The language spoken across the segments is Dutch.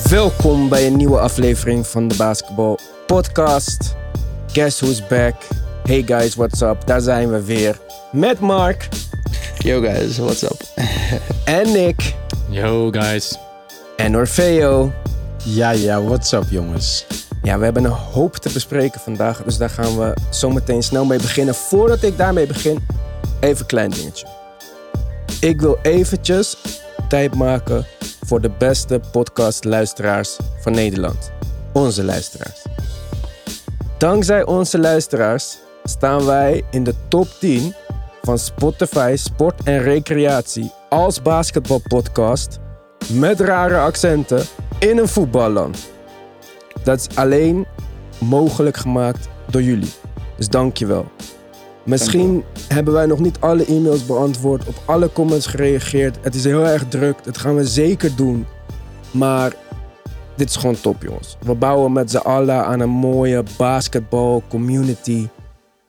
Welkom bij een nieuwe aflevering van de Basketball Podcast. Guess who's back? Hey guys, what's up? Daar zijn we weer met Mark Yo guys, what's up? en Nick Yo guys. en Orfeo. Ja, ja, what's up jongens? Ja, we hebben een hoop te bespreken vandaag, dus daar gaan we zo meteen snel mee beginnen. Voordat ik daarmee begin, even een klein dingetje. Ik wil eventjes tijd maken voor de beste podcastluisteraars van Nederland. Onze luisteraars. Dankzij onze luisteraars staan wij in de top 10 van Spotify Sport en Recreatie als basketbalpodcast met rare accenten in een voetballand. Dat is alleen mogelijk gemaakt door jullie. Dus dankjewel. Misschien hebben wij nog niet alle e-mails beantwoord, op alle comments gereageerd. Het is heel erg druk, dat gaan we zeker doen. Maar dit is gewoon top, jongens. We bouwen met z'n allen aan een mooie basketbal community.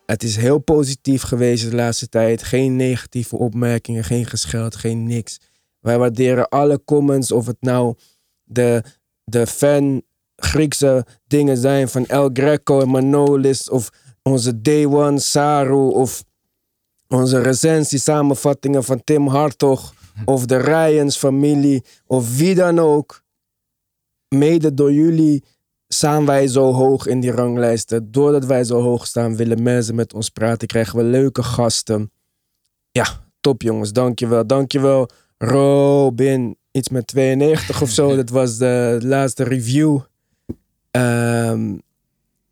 Het is heel positief geweest de laatste tijd. Geen negatieve opmerkingen, geen gescheld, geen niks. Wij waarderen alle comments, of het nou de, de fan Griekse dingen zijn van El Greco en Manolis, of onze Day One Saru, of onze recensie samenvattingen van Tim Hartog, of de Ryans familie, of wie dan ook. Mede door jullie staan wij zo hoog in die ranglijsten. Doordat wij zo hoog staan, willen mensen met ons praten, krijgen we leuke gasten. Ja, top jongens, dankjewel. Dankjewel Robin, iets met 92 of zo. Dat was de laatste review. Ehm,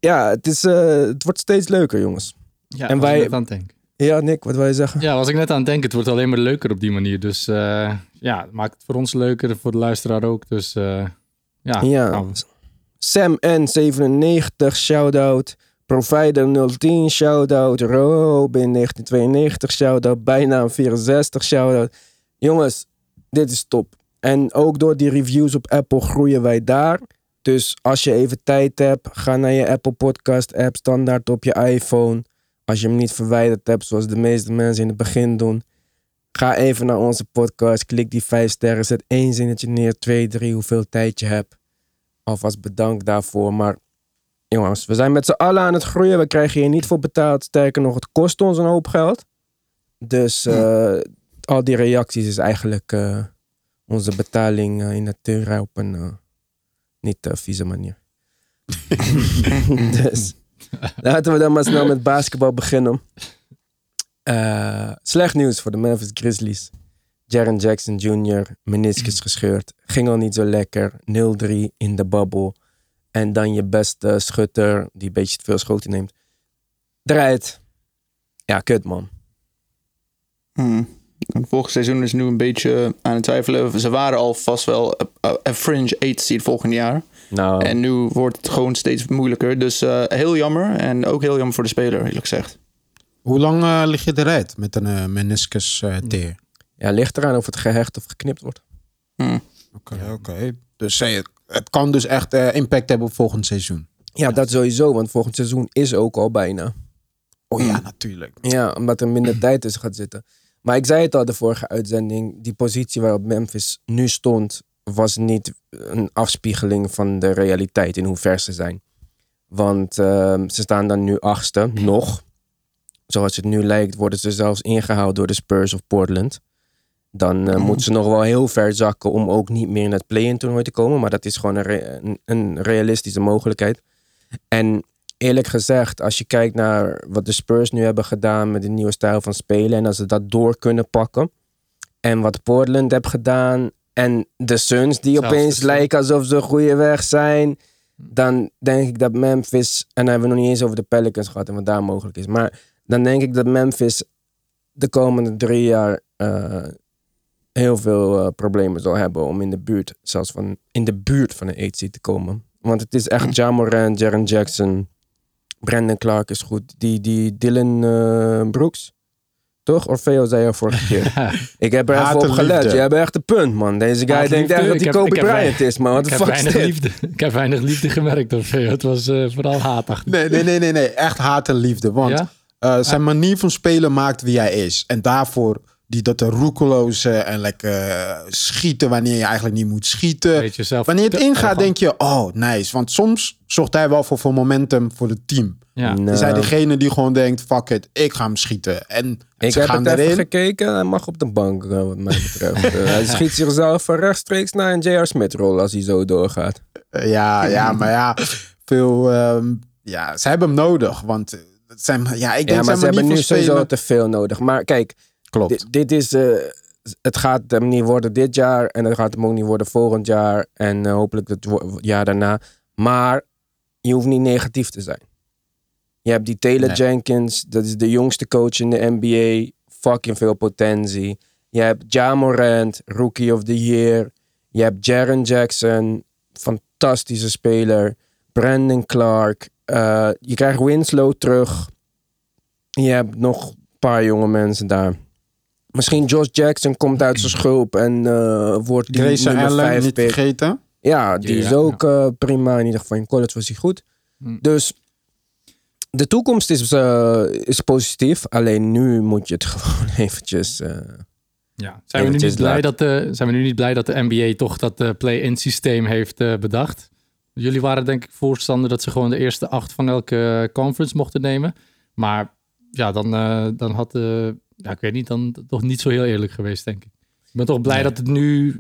ja, het, is, eh, het wordt steeds leuker jongens. Ja, En wij- aan. Ja, Nick, wat wil je zeggen? Ja, was ik net aan het denken. Het wordt alleen maar leuker op die manier. Dus eh, ja, het maakt het voor ons leuker, voor de luisteraar ook. Dus eh, ja. Ja. Sam N97, shout-out. Provider 010, shout-out. Robin 1992, shout-out. Bijnaam 64, shout-out. Jongens, dit is top. En ook door die reviews op Apple groeien wij daar. Dus als je even tijd hebt, ga naar je Apple Podcast app standaard op je iPhone. Als je hem niet verwijderd hebt, zoals de meeste mensen in het begin doen. Ga even naar onze podcast, klik die vijf sterren, zet één zinnetje neer, twee, drie, hoeveel tijd je hebt. Alvast bedankt daarvoor. Maar jongens, we zijn met z'n allen aan het groeien. We krijgen hier niet voor betaald. Sterker nog, het kost ons een hoop geld. Dus eh, al die reacties is eigenlijk eh, onze betaling eh, in natura op een niet eh, vieze manier. dus laten we dan maar snel met basketbal beginnen. Eh, slecht nieuws voor de Memphis Grizzlies. Jaren Jackson Jr. meniscus gescheurd. Ging al niet zo lekker. 0-3 in de bubble. En dan je beste schutter, die een beetje te veel schoten neemt. Eruit. Ja, kut man. Hmm. Volgend seizoen is nu een beetje aan het twijfelen. Ze waren al vast wel een- een fringe 8 seed volgend jaar. Nou, En nu wordt het gewoon steeds moeilijker. Dus eh, heel jammer. En ook heel jammer voor de speler, eerlijk gezegd. Hoe lang eh, lig je eruit met een eh, meniscus eh teer? ja, ligt eraan of het gehecht of geknipt wordt. Hmm. Oké, oké. Dus eh, het kan dus echt eh, impact hebben op volgend seizoen. Ja, dat sowieso, want volgend seizoen is ook al bijna. Oh ja, natuurlijk. Ja, omdat er minder tijd tussen gaat zitten. Maar ik zei het al de vorige uitzending. Die positie waarop Memphis nu stond, was niet een afspiegeling van de realiteit in hoe ver ze zijn. Want ehm, ze staan dan nu achtste, nog. Zoals het nu lijkt, worden ze zelfs ingehaald door de Spurs of Portland. Dan eh, moeten ze nog wel heel ver zakken om ook niet meer in het play-in toernooi te komen. Maar dat is gewoon een, re- een, een realistische mogelijkheid. En eerlijk gezegd, als je kijkt naar wat de Spurs nu hebben gedaan met de nieuwe stijl van spelen. En als ze dat door kunnen pakken. En wat Portland heeft gedaan. En de Suns die Zelfs opeens lijken alsof ze een goede weg zijn. Dan denk ik dat Memphis. En dan hebben we nog niet eens over de Pelicans gehad en wat daar mogelijk is. Maar dan denk ik dat Memphis de komende drie jaar eh, heel veel eh, problemen zal hebben om in de buurt, zelfs van in de buurt van een 8 seed te komen. Want het is echt Ja Morant, Jaren Jackson, Brandon Clark is goed. Die, die Dylan eh, Brooks, toch? Orfeo zei je vorige keer. Ik heb er even op gelet. Je hebt echt een punt, man. Deze guy denkt echt dat hij Kobe Bryant is, man. Wat de ik, heb fuck is dit? liefde, ik heb weinig liefde gemerkt op veel. Het was eh, vooral hatig. Nee, nee, nee, nee, nee. Echt haat en liefde. Want Ja? eh, zijn manier van spelen maakt wie hij is. En daarvoor Die dat de roekeloze en lekker eh, schieten wanneer je eigenlijk niet moet schieten. Wanneer het ingaat, denk je, oh, nice. Want soms zorgt hij wel voor, voor momentum voor het team. Ja. Nou, Is hij degene die gewoon denkt, fuck it, ik ga hem schieten. En ik ze heb gaan het even erin. gekeken. Hij mag op de bank, eh, wat mij betreft. Eh, hij schiet zichzelf rechtstreeks naar een J.R. Smith rol als hij zo doorgaat. Ja, ja, maar ja, veel, ehm, ja, ze hebben hem nodig. Want het zijn, ja, ik denk Ja, maar zijn ze hebben niet nu sowieso te veel nodig. Maar kijk, Klopt. dit, dit is... eh, het gaat hem niet worden dit jaar. En het gaat hem ook niet worden volgend jaar. En eh, hopelijk het jaar daarna. Maar je hoeft niet negatief te zijn. Je hebt die Taylor Nee. Jenkins. Dat is de jongste coach in de NBA. Fucking veel potentie. Je hebt Ja Morant, Rookie of the Year. Je hebt Jaren Jackson, fantastische speler. Brandon Clark. Eh, je krijgt Winslow terug. Je hebt nog een paar jonge mensen daar. Misschien Josh Jackson komt uit zijn schulp en eh, wordt die Grayson nummer Allen, vijf niet pick. vergeten. Ja, die Ja, is ja, ook eh, prima. In ieder geval in college was hij goed. Hm. Dus de toekomst is, eh, is positief. Alleen nu moet je het gewoon eventjes... eh, Ja. Zijn, we nu niet blij dat de, zijn we nu niet blij dat de NBA toch dat play-in systeem heeft bedacht? Jullie waren denk ik voorstander dat ze gewoon de eerste acht van elke conference mochten nemen. Maar ja, dan, eh, dan had de, ja, ik weet niet, dan toch niet zo heel eerlijk geweest, denk ik. Ik ben toch blij dat het nu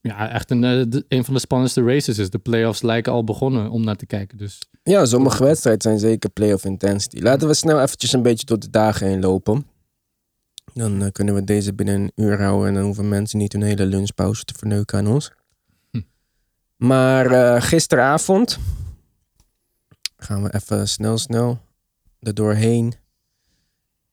ja, echt een, eh, een van de spannendste races is. De playoffs lijken al begonnen om naar te kijken. Dus Ja, sommige wedstrijden zijn zeker playoff intensity. Laten we snel eventjes een beetje door de dagen heen lopen. Dan eh, kunnen we deze binnen een uur houden en dan hoeven mensen niet hun hele lunchpauze te verneuken aan ons. Hm. Maar eh, gisteravond gaan we even snel, snel er doorheen.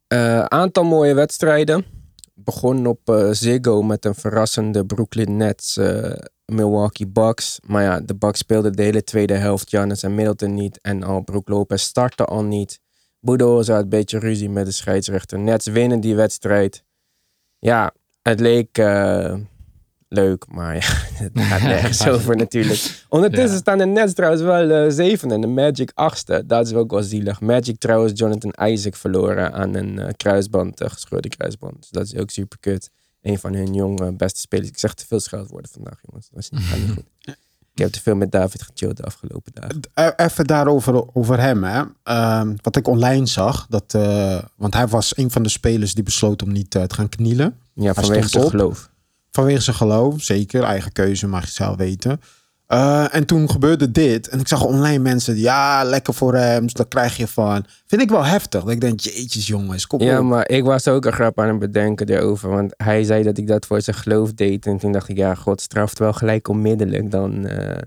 Eh, aantal mooie wedstrijden. Begon op eh, Ziggo met een verrassende Brooklyn Nets eh, Milwaukee Bucks. Maar ja, de Bucks speelden de hele tweede helft. Giannis en Middleton niet. En al Brook Lopez startte al niet. Budenholzer had een beetje ruzie met de scheidsrechter. Nets winnen die wedstrijd. Ja, het leek leuk, maar ja, het gaat nergens over natuurlijk. Ondertussen Ja. staan de Nets trouwens wel eh, zeven en de Magic achtste. Dat is ook wel zielig. Magic trouwens Jonathan Isaac verloren aan een eh, kruisband, uh, gescheurde kruisband. Dus dat is ook super kut. Een van hun jonge beste spelers. Ik zeg te veel scheldwoorden vandaag, jongens. Dat is niet, niet goed. Ik heb te veel met David gechilled de afgelopen dagen. E- Even daarover over hem. Hè. Ehm, wat ik online zag. Dat, eh, want hij was een van de spelers die besloot om niet eh, te gaan knielen. Ja, Hij vanwege zijn op. geloof. Vanwege zijn geloof, zeker. Eigen keuze, mag je zelf weten. Eh, en toen gebeurde dit. En ik zag online mensen ja, lekker voor hem. Dus daar krijg je van. Vind ik wel heftig. Dat ik denk, jeetjes jongens, kom Ja, op. maar ik was ook een grap aan het bedenken daarover. Want hij zei dat ik dat voor zijn geloof deed. En toen dacht ik, ja, God straft wel gelijk onmiddellijk dan. eh.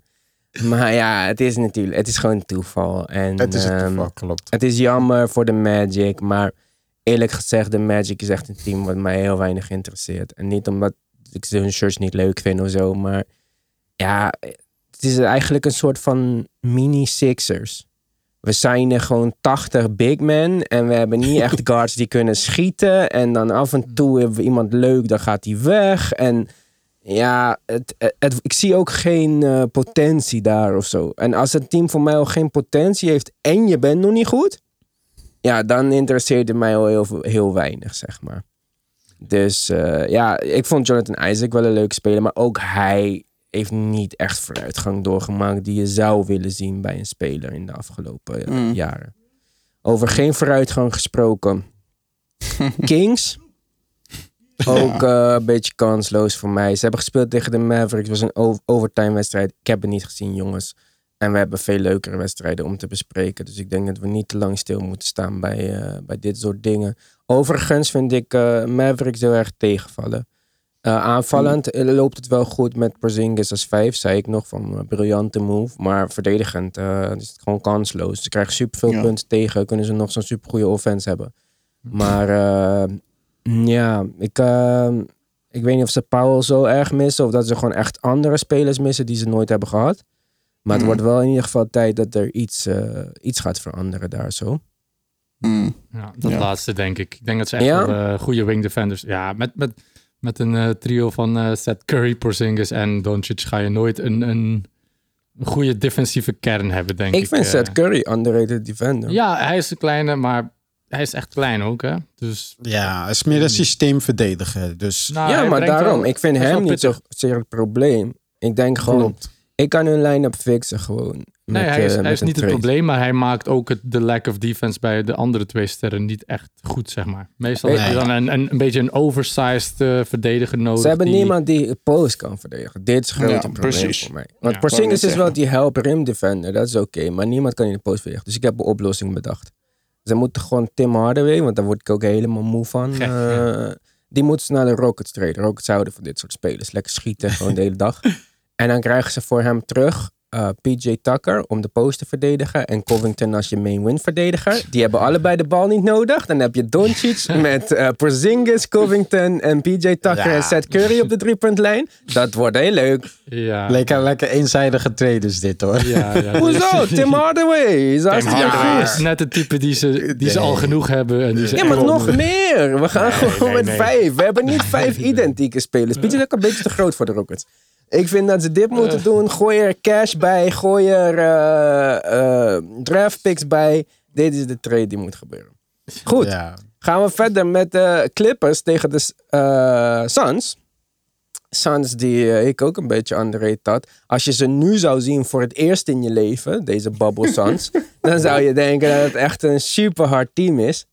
Maar ja, het is natuurlijk, het is gewoon toeval. En, Het is het ehm, toeval, klopt. Het is jammer voor de Magic, maar eerlijk gezegd, de Magic is echt een team wat mij heel weinig interesseert. En niet omdat ik hun shirts niet leuk vind of zo, maar ja, het is eigenlijk een soort van mini Sixers. We zijn er gewoon 80 big men en we hebben niet echt guards die kunnen schieten. En dan af en toe hebben we iemand leuk, dan gaat hij weg. En ja, het, het, ik zie ook geen eh, potentie daar of zo. En als het team voor mij al geen potentie heeft en je bent nog niet goed, ja, dan interesseert het mij al heel, heel weinig, zeg maar. Dus eh, ja, ik vond Jonathan Isaac wel een leuke speler, maar ook hij heeft niet echt vooruitgang doorgemaakt die je zou willen zien bij een speler in de afgelopen eh, Mm. jaren. Over geen vooruitgang gesproken. Kings. Ook eh, een beetje kansloos voor mij. Ze hebben gespeeld tegen de Mavericks. Het was een overtime wedstrijd. Ik heb het niet gezien, jongens. En we hebben veel leukere wedstrijden om te bespreken. Dus ik denk dat we niet te lang stil moeten staan bij, eh, bij dit soort dingen. Overigens vind ik eh, Mavericks heel erg tegenvallen. Eh, aanvallend eh, loopt het wel goed met Porzingis als vijf, zei ik nog, van een briljante move. Maar verdedigend is het gewoon kansloos. Ze krijgen superveel Ja. punten tegen, kunnen ze nog zo'n supergoeie offense hebben. Maar eh, ja, ik, eh, ik weet niet of ze Powell zo erg missen of dat ze gewoon echt andere spelers missen die ze nooit hebben gehad. Maar het Mhm. wordt wel in ieder geval tijd dat er iets, eh, iets gaat veranderen daar zo. Mm. Ja, dat Ja. laatste denk ik. Ik denk dat ze echt Ja? wel, eh, goede wing defenders... Ja, met, met, met een eh, trio van eh Seth Curry, Porzingis en Doncic ga je nooit een, een, goede defensieve kern hebben, denk ik. Ik vind. Seth Curry underrated defender. Ja, hij is een kleine, maar hij is echt klein ook, hè? Dus Ja, hij is meer een systeemverdediger. Dus nou, ja, maar daarom. wel- ik vind hem niet zo pittig. zeer het probleem. Ik denk gewoon, klopt. Ik kan hun line-up fixen gewoon. Nee, hij is, eh, hij is niet het probleem, maar hij maakt ook het, de lack of defense bij de andere twee sterren niet echt goed, zeg maar. Meestal Nee. heb je dan een, een, een beetje een oversized eh, verdediger nodig. Ze hebben die- niemand die post kan verdedigen. Dit is het grote Ja, probleem precies. voor mij. Want Ja. Porzingis is wel die help rim defender. Dat is oké. maar niemand kan in de post verdedigen. Dus ik heb een oplossing bedacht. Ze moeten gewoon Tim Hardaway, want daar word ik ook helemaal moe van. Eh, die moeten ze naar de Rockets treden. Rockets houden van dit soort spelers. Lekker schieten, gewoon de hele dag. En dan krijgen ze voor hem terug eh, PJ Tucker om de post te verdedigen. En Covington als je main win verdediger. Die hebben allebei de bal niet nodig. Dan heb je Doncic met eh Porzingis, Covington en PJ Tucker Ja. en Seth Curry op de driepuntlijn. Dat wordt heel leuk. Ja, lekker, lekker eenzijdige traders dit hoor. ja, ja. Hoezo? Tim Hardaway. Is hartstikke Hardaway is net het type die ze, die ze al genoeg hebben. En die ze Ja, maar nog meer. We gaan gewoon nee, met nee. vijf. We hebben niet vijf identieke spelers. Is ook een beetje te groot voor de Rockets. Ik vind dat ze dit moeten doen. Gooi er cash bij. Gooi er eh, eh, draft picks bij. Dit is de trade die moet gebeuren. Goed. Ja. Gaan we verder met de Clippers tegen de eh, Suns. Suns die eh, ik ook een beetje underrated had. Als je ze nu zou zien voor het eerst in je leven, deze Bubble Suns, dan zou je denken dat het echt een super hard team is.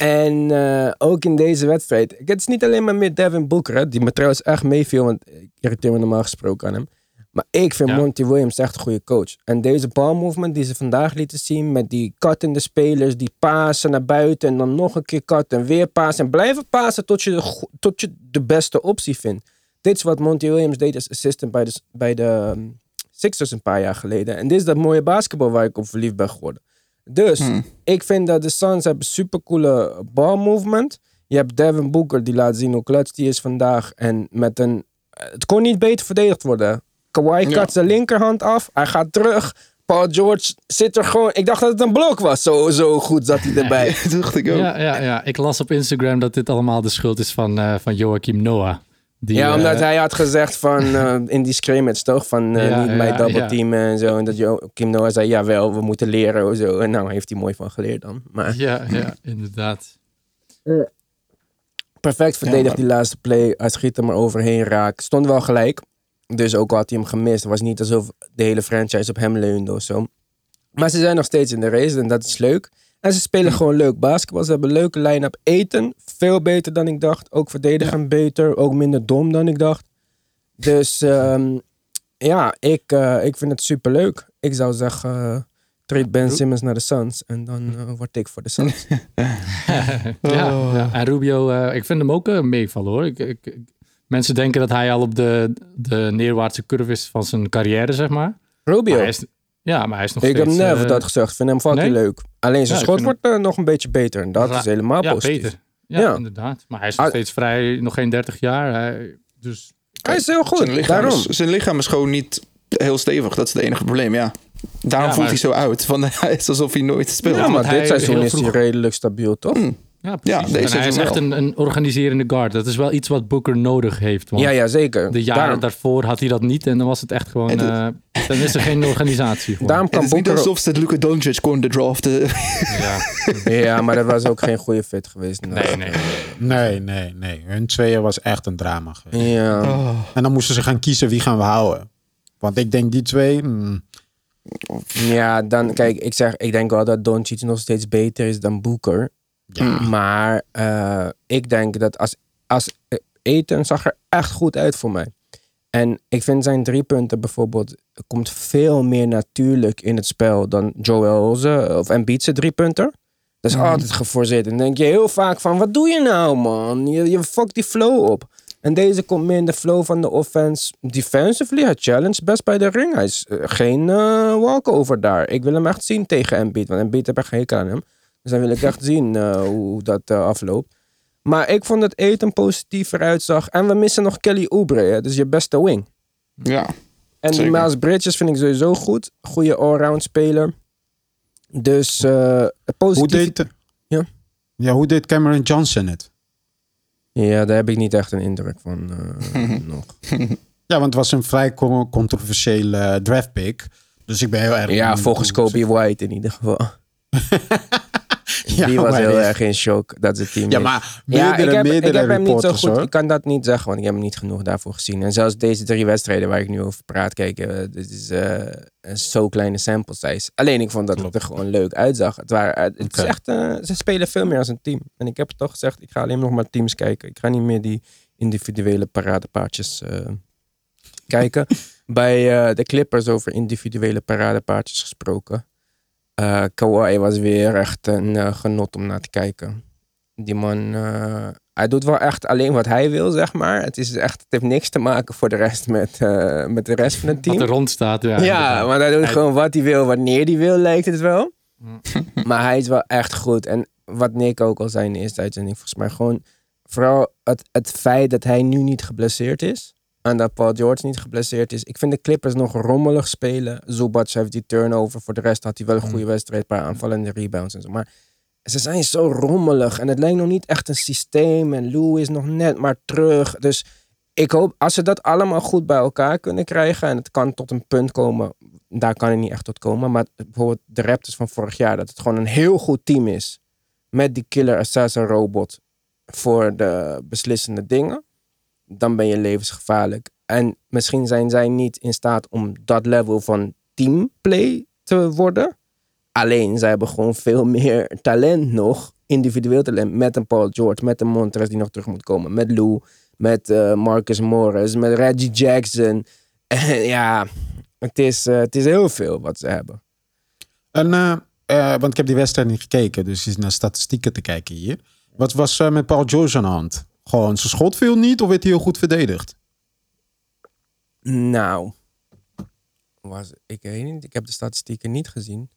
En eh, ook in deze wedstrijd. Het is niet alleen maar met Devin Booker, hè, die me trouwens echt meeviel, want ik irriteer me normaal gesproken aan hem. Maar ik vind Ja. Monty Williams echt een goede coach. En deze balmovement die ze vandaag lieten zien met die cuttende spelers, die pasen naar buiten en dan nog een keer cutten en weer pasen. En blijven pasen tot je de, tot je de beste optie vindt. Dit is wat Monty Williams deed als assistant bij de, bij de um, Sixers een paar jaar geleden. En dit is dat mooie basketbal waar ik op verliefd ben geworden. Dus Hmm. ik vind dat de Suns hebben supercoole balmovement. Je hebt Devin Booker die laat zien hoe klets die is vandaag. En met een... Het kon niet beter verdedigd worden. Kawhi Ja. kat zijn linkerhand af. Hij gaat terug. Paul George zit er gewoon... Ik dacht dat het een blok was. Zo, zo goed zat hij erbij. Dat dacht ik ook. Ja, ja, ja, ik las op Instagram dat dit allemaal de schuld is van, eh, van Joachim Noah. Die, ja, omdat eh, hij had gezegd van... eh, in die scrimmage toch? Van eh, Ja, niet mij ja, double ja. teamen en zo. En dat Jo- Kim Noah zei... Jawel, we moeten leren. of Zo. En nou heeft hij mooi van geleerd dan. Maar Ja, ja, inderdaad. perfect verdedigd die laatste play. Hij schiet er maar overheen raak. Stond wel gelijk. Dus ook al had hij hem gemist. Het was niet alsof de hele franchise op hem leunde of zo. Maar ze zijn nog steeds in de race en dat is leuk. En ze spelen gewoon leuk basketbal. Ze hebben een leuke line-up. Eten, veel beter dan ik dacht. Ook verdedigen beter. Ook minder dom dan ik dacht. Dus ehm, ja, ik, eh, ik vind het super leuk. Ik zou zeggen, eh trade Ben Simmons naar de Suns. En dan eh, word ik voor de Suns. ja, Oh. ja, en Rubio, eh, ik vind hem ook meevallen hoor. Ik, ik, ik- mensen denken dat hij al op de, de neerwaartse curve is van zijn carrière, zeg maar. Rubio. Maar hij is, ja, maar hij is nog Ik heb steeds... never eh, dat gezegd. Ik vind hem fucking nee? leuk. Alleen zijn Ja, ik schot wordt eh, nog een beetje beter. En dat Ra- is helemaal ja, positief. beter. Ja, Ja. inderdaad. Maar hij is nog Ah. steeds vrij, nog geen 30 jaar. Hij, dus Hij is heel goed. Zijn lichaam, Daarom. is, zijn lichaam is gewoon niet heel stevig. Dat is het enige probleem, ja. Daarom Ja, voelt maar- hij zo oud. Van, hij is alsof hij nooit speelt. Ja, maar dit seizoen is hij redelijk stabiel, toch? Mm. Ja, precies. deze en hij is echt een, een organiserende guard. Dat is wel iets wat Booker nodig heeft. Want Ja, ja, zeker. de jaren daarom, daarvoor had hij dat niet. En dan was het echt gewoon... Eh, dan is er geen organisatie. Gewoon. daarom Het kan is niet Booker... alsof ze Luka Doncic konden draften. Ja. Ja, maar dat was ook geen goede fit geweest. Nee, nee. Nee, nee, nee. Hun tweeën was echt een drama geweest. Ja. Oh. En dan moesten ze gaan kiezen wie gaan we houden. Want ik denk die twee... mm, ja, dan kijk, ik zeg, ik denk wel dat Doncic nog steeds beter is dan Booker. Ja. Maar eh, ik denk dat als, als eh, Eten zag er echt goed uit voor mij. En ik vind zijn drie punten bijvoorbeeld komt veel meer natuurlijk in het spel dan Joel ze of Embiid zijn drie punten. Dat is altijd geforceerd. En dan denk je heel vaak van, wat doe je nou man? Je, je fuck die flow op. En deze komt meer in de flow van de offense. Defensively, hij challenge best bij de ring. Hij is eh, geen eh, walkover daar. Ik wil hem echt zien tegen Embiid. Want Embiid heb echt geen hekel aan hem. Dus dan wil ik echt zien eh, hoe, hoe dat eh, afloopt. Maar ik vond dat Eten positiever uitzag. En we missen nog Kelly Oubre. Hè? Dus je beste wing. Ja. En Zeker. Miles Bridges vind ik sowieso goed. Goede allround speler. Dus eh Hoe positief. deed... Ja? Ja, hoe deed Cameron Johnson het? Ja, daar heb ik niet echt een indruk van eh, nog. Ja, want het was een vrij co- controversiële eh, draft pick. Dus ik ben heel erg... Ja, volgens hoe Kobe White in ieder geval. Ja, die was heel erg in shock dat ze team Ja, maar Ja, ik heb, meerdere ik heb hem niet zo goed. hoor. Ik kan dat niet zeggen, want ik heb hem niet genoeg daarvoor gezien. En zelfs deze drie wedstrijden waar ik nu over praat, kijk, eh, dit is eh, een zo kleine sample size. Alleen ik vond dat het er gewoon leuk uitzag. Het, waren, het is echt, eh, ze spelen veel meer als een team. En ik heb het toch gezegd, ik ga alleen nog maar teams kijken. Ik ga niet meer die individuele paradepaardjes kijken. Bij de Clippers over individuele paradepaardjes gesproken. Eh Kawhi was weer echt een eh, genot om naar te kijken. Die man, eh, hij doet wel echt alleen wat hij wil, zeg maar. Het, is echt, het heeft niks te maken voor de rest met, met de rest van het Wat team. er rond staat, ja. Ja, maar hij doet Hij- gewoon wat hij wil, wanneer hij wil, lijkt het wel. Mm. maar hij is wel echt goed. En wat Nick ook al zei in de eerste uitzending, volgens mij gewoon... Vooral het, het feit dat hij nu niet geblesseerd is. En dat Paul George niet geblesseerd is. Ik vind de Clippers nog rommelig spelen. Zubac heeft die turnover. Voor de rest had hij wel een goede wedstrijd. Een paar aanvallende rebounds en zo. Maar ze zijn zo rommelig. En het lijkt nog niet echt een systeem. En Lou is nog net maar terug. Dus ik hoop, als ze dat allemaal goed bij elkaar kunnen krijgen. En het kan tot een punt komen. Daar kan het niet echt tot komen. Maar bijvoorbeeld de Raptors van vorig jaar. Dat het gewoon een heel goed team is. Met die killer assassin robot. Voor de beslissende dingen. Dan ben je levensgevaarlijk. En misschien zijn zij niet in staat om dat level van teamplay te worden. Alleen, zij hebben gewoon veel meer talent nog. Individueel talent. Met een Paul George, met een Montrez die nog terug moet komen. Met Lou, met eh, Marcus Morris, met Reggie Jackson. En ja, het is, eh, het is heel veel wat ze hebben. En, eh, want ik heb die wedstrijd niet gekeken, dus is naar statistieken te kijken hier. Wat was met Paul George aan de hand? Gewoon, zijn schot viel niet of werd hij heel goed verdedigd? Nou, was, ik weet niet. Ik heb de statistieken niet gezien.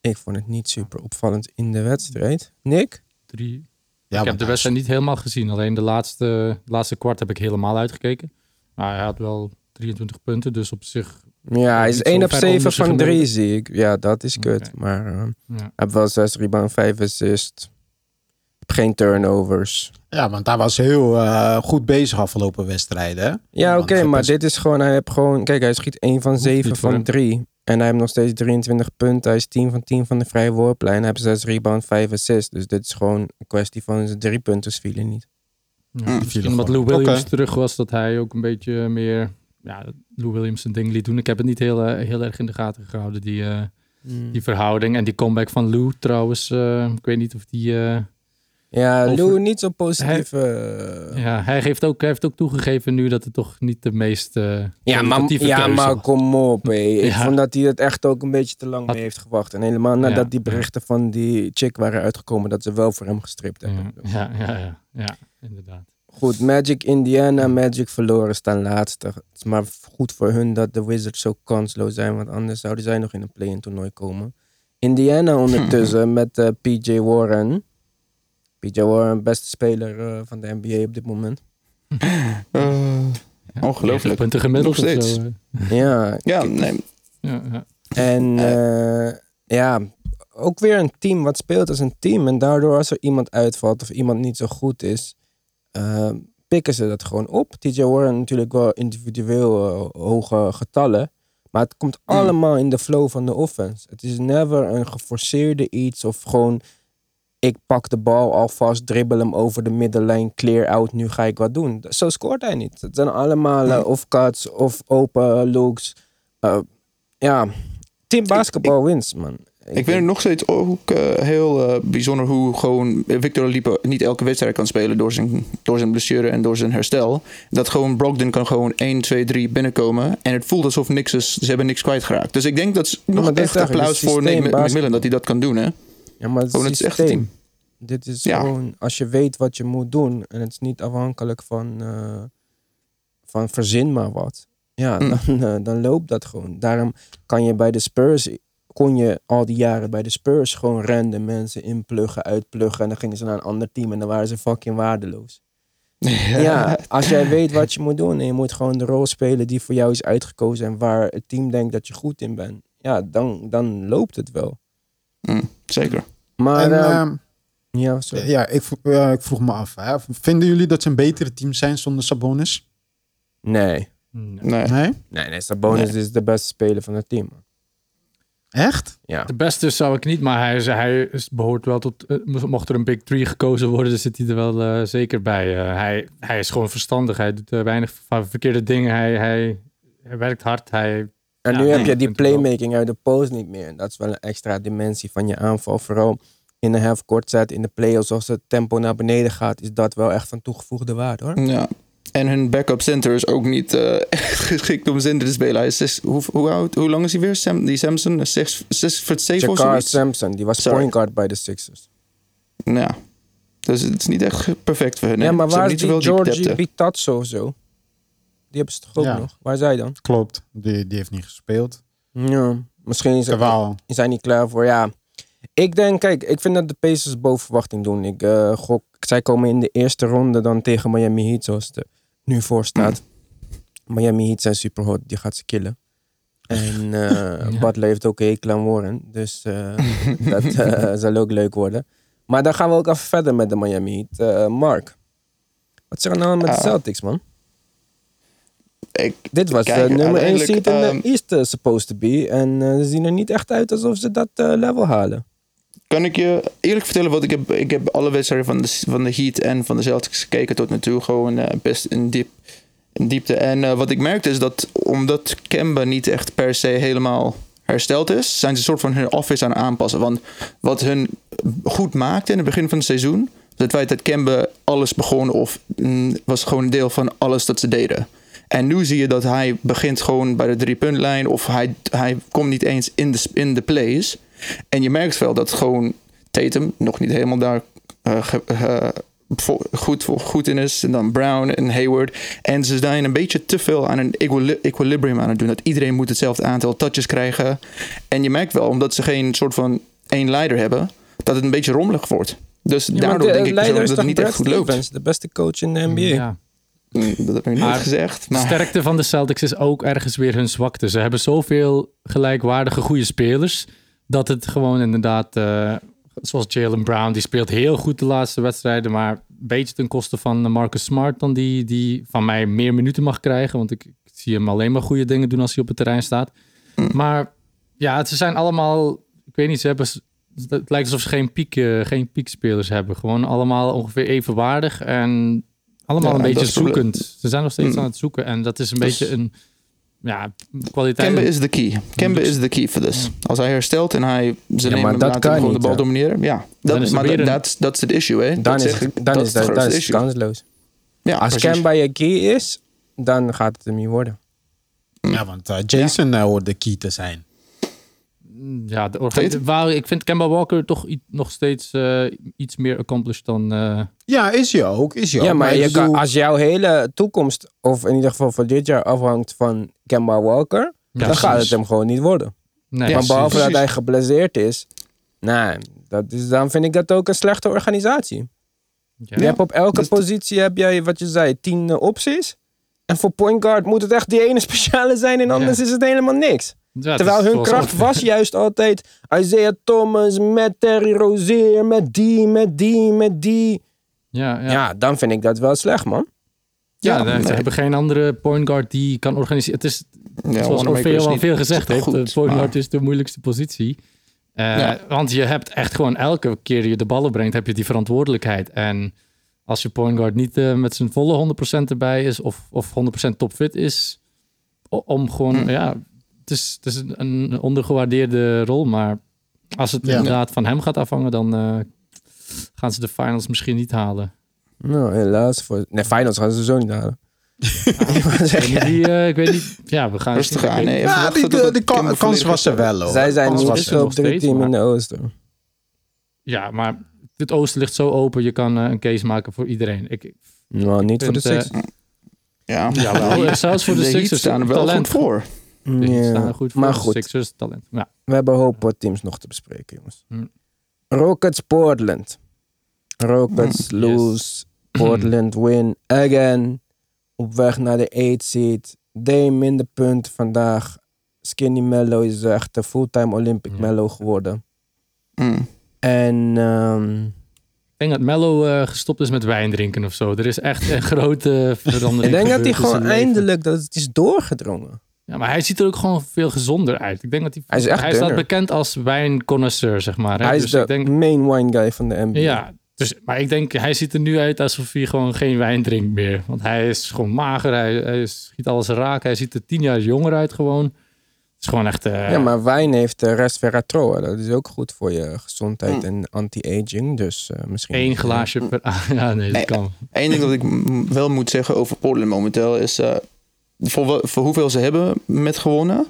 Ik vond het niet super opvallend in de wedstrijd. Nick? Drie. Ja, ik heb de wedstrijd niet helemaal gezien. Alleen de laatste, laatste kwart heb ik helemaal uitgekeken. Maar hij had wel 23 punten, dus op zich... Ja, hij is Niet 1 zo op ver 7 onder zijn van 3 gemiddelde. zie ik. Ja, dat is kut. Maar eh, hij heeft wel 6 rebound, 5 assist. Geen turnovers. Ja, want hij was heel eh, goed bezig afgelopen wedstrijden. hè? Ja, oké, maar dit is gewoon... Hij heeft gewoon... Kijk, hij schiet 1 van Hoeft 7 niet voor van hem. 3. En hij heeft nog steeds 23 punten. Hij is 10 van 10 van de vrije worplijn. Hij heeft 6 rebound, 5 assists. Dus dit is gewoon een kwestie van zijn drie punten vielen niet. Ja, Mm. misschien omdat. Lou Williams terug was, dat hij ook een beetje meer... Ja, Lou Williams zijn ding liet doen. Ik heb het niet heel, eh, heel erg in de gaten gehouden, die, eh, die verhouding. En die comeback van Lou trouwens, eh, ik weet niet of die... eh, Ja, Over- Lou niet zo positief. eh, ja, hij, geeft ook, hij heeft ook toegegeven nu dat het toch niet de meest eh Ja, maar, kwalitatieve ja, keuze maar was. kom op. Ik Ja. vond dat hij het echt ook een beetje te lang Had- mee heeft gewacht. En helemaal nadat Ja. die berichten van die chick waren uitgekomen... dat ze wel voor hem gestript hebben. Ja, ja, ja, ja, ja, inderdaad. Goed, Magic Indiana, Magic verloren staan laatste. Het is maar goed voor hun dat de Wizards zo kansloos zijn... want anders zouden zij nog in een play-in toernooi komen. Indiana ondertussen met eh, PJ Warren. PJ Warren, beste speler eh, van de NBA op dit moment. Eh, Ja, Ongelooflijk. 90 punten gemiddeld Nog steeds. zo, eh. Ja, ja, nee. Ja, ja. En eh, ja, ook weer een team wat speelt als een team. En daardoor als er iemand uitvalt of iemand niet zo goed is, pikken ze dat gewoon op. TJ Warren natuurlijk wel individueel hoge getallen. Maar het komt allemaal in de flow van de offense. Het is never een geforceerde iets of gewoon... Ik pak de bal alvast, dribbel hem over de middenlijn, clear out, nu ga ik wat doen. Zo scoort hij niet. Het zijn allemaal of cuts of open looks. Eh, ja, team basketbal wins, man. Ik vind het nog steeds ook eh, heel eh, bijzonder hoe gewoon Victor Oladipo niet elke wedstrijd kan spelen door zijn, door zijn blessure en door zijn herstel. Dat gewoon Brogdon kan gewoon 1, 2, 3 binnenkomen en het voelt alsof niks is, ze hebben niks kwijtgeraakt. Dus ik denk dat is nog echt applaus voor Nate. McMillan dat hij dat kan doen hè. Ja, maar het Gewoon, het is echt een systeem. Dit is Ja. gewoon, als je weet wat je moet doen en het is niet afhankelijk van, eh, van verzin maar wat. Ja, Mm. dan, eh, dan loopt dat gewoon. Daarom kan je bij de Spurs, kon je al die jaren bij de Spurs gewoon random mensen inpluggen, uitpluggen en dan gingen ze naar een ander team en dan waren ze fucking waardeloos. Ja, als jij weet wat je moet doen en je moet gewoon de rol spelen die voor jou is uitgekozen en waar het team denkt dat je goed in bent, ja, dan, dan loopt het wel. Mm, zeker. Maar En, eh, ehm, ja, sorry. ja, ik, ik vroeg me af. Hè. Vinden jullie dat ze een betere team zijn zonder Sabonis? Nee. Nee. Nee. Nee? Nee, Sabonis Nee. is de beste speler van het team. Echt? Ja. De beste zou ik niet, maar hij, is- hij is- behoort wel tot. eh, mocht er een Big Three gekozen worden, dan zit hij er wel eh, zeker bij. Eh, hij, hij is gewoon verstandig. Hij doet weinig verkeerde dingen. Hij, hij, hij werkt hard. Hij, En Ja, nu nee, heb je die playmaking uit de post niet meer. Dat is wel een extra dimensie van je aanval. Vooral in de half-court set, in de playoffs, als het tempo naar beneden gaat, is dat wel echt van toegevoegde waarde hoor. Ja. En hun backup center is ook niet eh, echt geschikt om center te spelen. Hij is zes, hoe, hoe, oud, hoe lang is hij weer? Sam, die Samson? Zes, zes voet zeven of Jakar zoiets? Sampson, die was Sorry. point guard bij de Sixers. Ja. Dus het is niet echt perfect voor hun. ja, maar waar is die Georgie. Pitazzo zo? Die hebben ze toch ook Ja. nog? Waar is hij dan? Klopt. Die, die heeft niet gespeeld. Ja, misschien is, Terwijl, is hij niet klaar voor. Ja, ik denk, kijk, ik vind dat de Pacers boven verwachting doen. Ik eh, gok, zij komen in de eerste ronde dan tegen Miami Heat, zoals het er nu voor staat. Miami Heat zijn super hot, die gaat ze killen. En eh Ja. Butler heeft ook een hekel aan Warren, dus eh, dat eh, zal ook leuk worden. Maar dan gaan we ook even verder met de Miami Heat. Eh, Mark, wat is er nou met de Ah. Celtics, man? Ik, Dit was de nummer 1 uiteindelijk, seed in ehm, de East eh, supposed to be. En eh, ze zien er niet echt uit alsof ze dat eh, level halen. kan ik je eerlijk vertellen wat ik heb? Ik heb alle wedstrijden van de, van de Heat en van de Celtics gekeken tot nu toe. Gewoon eh, best in, diep, in diepte. En eh, wat ik merkte is dat omdat Kemba niet echt per se helemaal hersteld is, zijn ze een soort van hun office aan aanpassen. Want wat hun goed maakte in het begin van het seizoen, het feit dat Kemba alles begon of mm, was gewoon een deel van alles dat ze deden. En nu zie je dat hij begint gewoon bij de drie-puntlijn of hij, hij komt niet eens in de, in de plays. En je merkt wel dat gewoon Tatum nog niet helemaal daar eh, ge- eh, vo- goed, voor- goed in is. En dan Brown en Hayward. En ze zijn een beetje te veel aan een equili- equilibrium aan het doen. Dat iedereen moet hetzelfde aantal touches krijgen. En je merkt wel, omdat ze geen soort van één leider hebben, dat het een beetje rommelig wordt. Dus Ja, daardoor de denk ik dat het niet echt goed loopt. De beste coach in de NBA. ja. Mm, Dat heb ik niet Maar gezegd. De Maar sterkte van de Celtics is ook ergens weer hun zwakte. Ze hebben zoveel gelijkwaardige goede spelers. Dat het gewoon inderdaad, eh, zoals Jalen Brown, die speelt heel goed de laatste wedstrijden. Maar een beetje ten koste van Marcus Smart, dan die, die van mij meer minuten mag krijgen. Want ik, ik zie hem alleen maar goede dingen doen als hij op het terrein staat. Maar ja, ze zijn allemaal, ik weet niet, ze hebben, het lijkt alsof ze geen, piek, eh, geen piekspelers hebben. Gewoon allemaal ongeveer evenwaardig en allemaal Ja, een beetje is het zoekend. Ze zijn nog steeds Mm. aan het zoeken en dat is een Dus- beetje een ja, kwaliteit. Kemba is de key. Kemba is de key for this. Als hij herstelt en hij ze Ja, nemen dat kan gewoon de bal domineren. Ja, Dan dat, is maar dat een- that's, that's the issue, hè? Dan dat is, het, ik. dan dat is, is dat, het dat is kansloos. Ja, Als precies. Kemba je key is, dan gaat het hem niet worden. ja, want eh, Jason eh, hoort de key te zijn. Ja, de orga- waar, ik vind Kemba Walker toch i- nog steeds eh, iets meer accomplished dan... eh, Ja, is hij ook. Is hij Ja, ook. maar ik je kan, als jouw hele toekomst, of in ieder geval voor dit jaar, afhangt van Kemba Walker, ja, dan precies. gaat het hem gewoon niet worden. nee, Ja, maar behalve precies. dat hij geblesseerd is, nou, dat is, dan vind ik dat ook een slechte organisatie. ja. Je hebt op elke Dus- positie, heb jij, wat je zei, tien eh, opties. En voor point guard moet het echt die ene speciale zijn en anders is het helemaal niks. Ja, Terwijl hun kracht was juist altijd Isaiah Thomas met Terry Rozier, met die, met die, met die. Ja, ja. Ja, dan vind ik dat wel slecht, man. Ja, ze hebben geen andere point guard die kan organiseren. Het is, Ja, zoals Orfeo al veel gezegd heeft, de point guard is de moeilijkste positie. Eh, Ja. Want je hebt echt gewoon elke keer je de ballen brengt, heb je die verantwoordelijkheid. En als je point guard niet eh, met zijn volle 100% erbij is of, of 100% topfit is, om gewoon, Hm. ja, het is, het is een, een ondergewaardeerde rol, maar als het Ja. inderdaad van hem gaat afhangen, dan eh, gaan ze de finals misschien niet halen. Nou, helaas. Voor... Nee, finals gaan ze zo niet halen. Ik weet niet, wie, eh, ik weet niet, ja, we gaan Rustig aan. Nee, Ja, die, de, kan- kans was er wel. hoor. Zij zijn niet de 3 steeds, team in de Oosten. Ja, maar het oosten ligt zo open. Je kan eh, een case maken voor iedereen. Ik, Nou, niet voor de vind, Sixers. Ja, ja, zelfs voor de Heat Sixers staan er wel talent. goed voor. De Heat Ja, staan er goed voor. Maar de goed, Sixers talent. Ja. we hebben een hoop wat teams nog te bespreken, jongens. Hm. Rockets Portland. Rockets Hm, lose. Portland win again. Op weg naar de 8 seed. Dame minder punt vandaag. Skinny Mello is echt een fulltime Olympic Ja. Mello geworden. Mm. En ehm, Ik denk dat Mello eh, gestopt is met wijn drinken of zo. Er is echt een grote verandering. ik denk dat hij gewoon eindelijk dat het is doorgedrongen. Ja, maar hij ziet er ook gewoon veel gezonder uit. Ik denk dat hij, Hij is echt hij staat bekend als wijnconnoisseur, zeg maar. Hè? Hij is dus de ik denk, main wine guy van de NBA. ja, dus, maar ik denk, hij ziet er nu uit alsof hij gewoon geen wijn drinkt meer. Want hij is gewoon mager, hij, hij schiet alles raak. Hij ziet er tien jaar jonger uit gewoon. Het is gewoon echt... eh, Ja, maar wijn heeft uh, resveratrol. hè. Dat is ook goed voor je gezondheid Mm. en anti-aging. Dus eh, misschien... één glaasje per... ja, nee, dat Nee. kan. Eén ding dat ik wel moet zeggen over Portland momenteel is... voor, hoeveel ze hebben met gewonnen.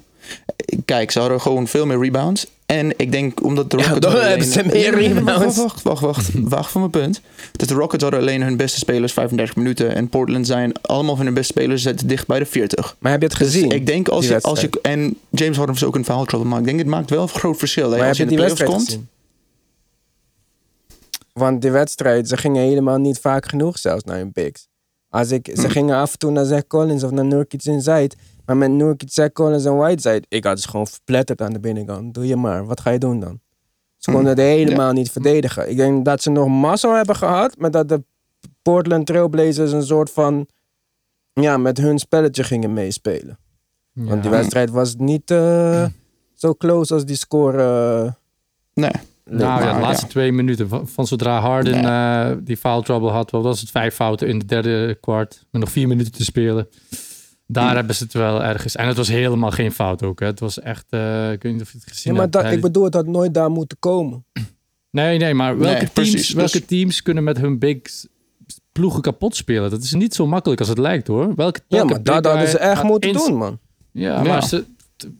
Kijk, ze hadden gewoon veel meer rebounds. En ik denk omdat de Ja, Rockets... dan hadden hebben ze meer rebounds. Wacht, wacht, wacht. Wacht, voor mijn punt. Dat de Rockets hadden alleen hun beste spelers 35 minuten. En Portland zijn allemaal van hun beste spelers zitten dicht bij de 40. Maar heb je het Dus gezien? ik denk als je, als je... En James Harden was ook een foul trouble. Maar ik denk het maakt wel een groot verschil. Maar als je in die de playoffs wedstrijd komt... gezien? Want die wedstrijd, ze gingen helemaal niet vaak genoeg zelfs naar hun bigs. Als ik, ze gingen af en toe naar Zach Collins of naar Nurkic Inside. Maar met Nurkic, Zach Collins en Whiteside, ik had ze gewoon verpletterd aan de binnenkant. Doe je maar, wat ga je doen dan? Ze konden het helemaal niet verdedigen. Ik denk dat ze nog massa hebben gehad, maar dat de Portland Trailblazers een soort van, ja, met hun spelletje gingen meespelen. Want die wedstrijd was niet zo close als die score. eh, Nee. Nou ja, de laatste ja. twee minuten van, van zodra Harden eh, die foul trouble had, wat was het? Vijf fouten in de derde kwart. Met nog vier minuten te spelen. Daar hebben ze het wel ergens. En het was helemaal geen fout ook. Hè. Het was echt, eh, ik weet niet of je het gezien Ja, maar hebt. dat, ik bedoel, het had nooit daar moeten komen. Nee, nee, maar welke, Nee, teams, precies. welke Dus- teams kunnen met hun bigs ploegen kapot spelen? Dat is niet zo makkelijk als het lijkt hoor. Welke, Ja, welke maar big dat hadden ze echt moeten ins- doen, man. Ja, Ja. maar ze...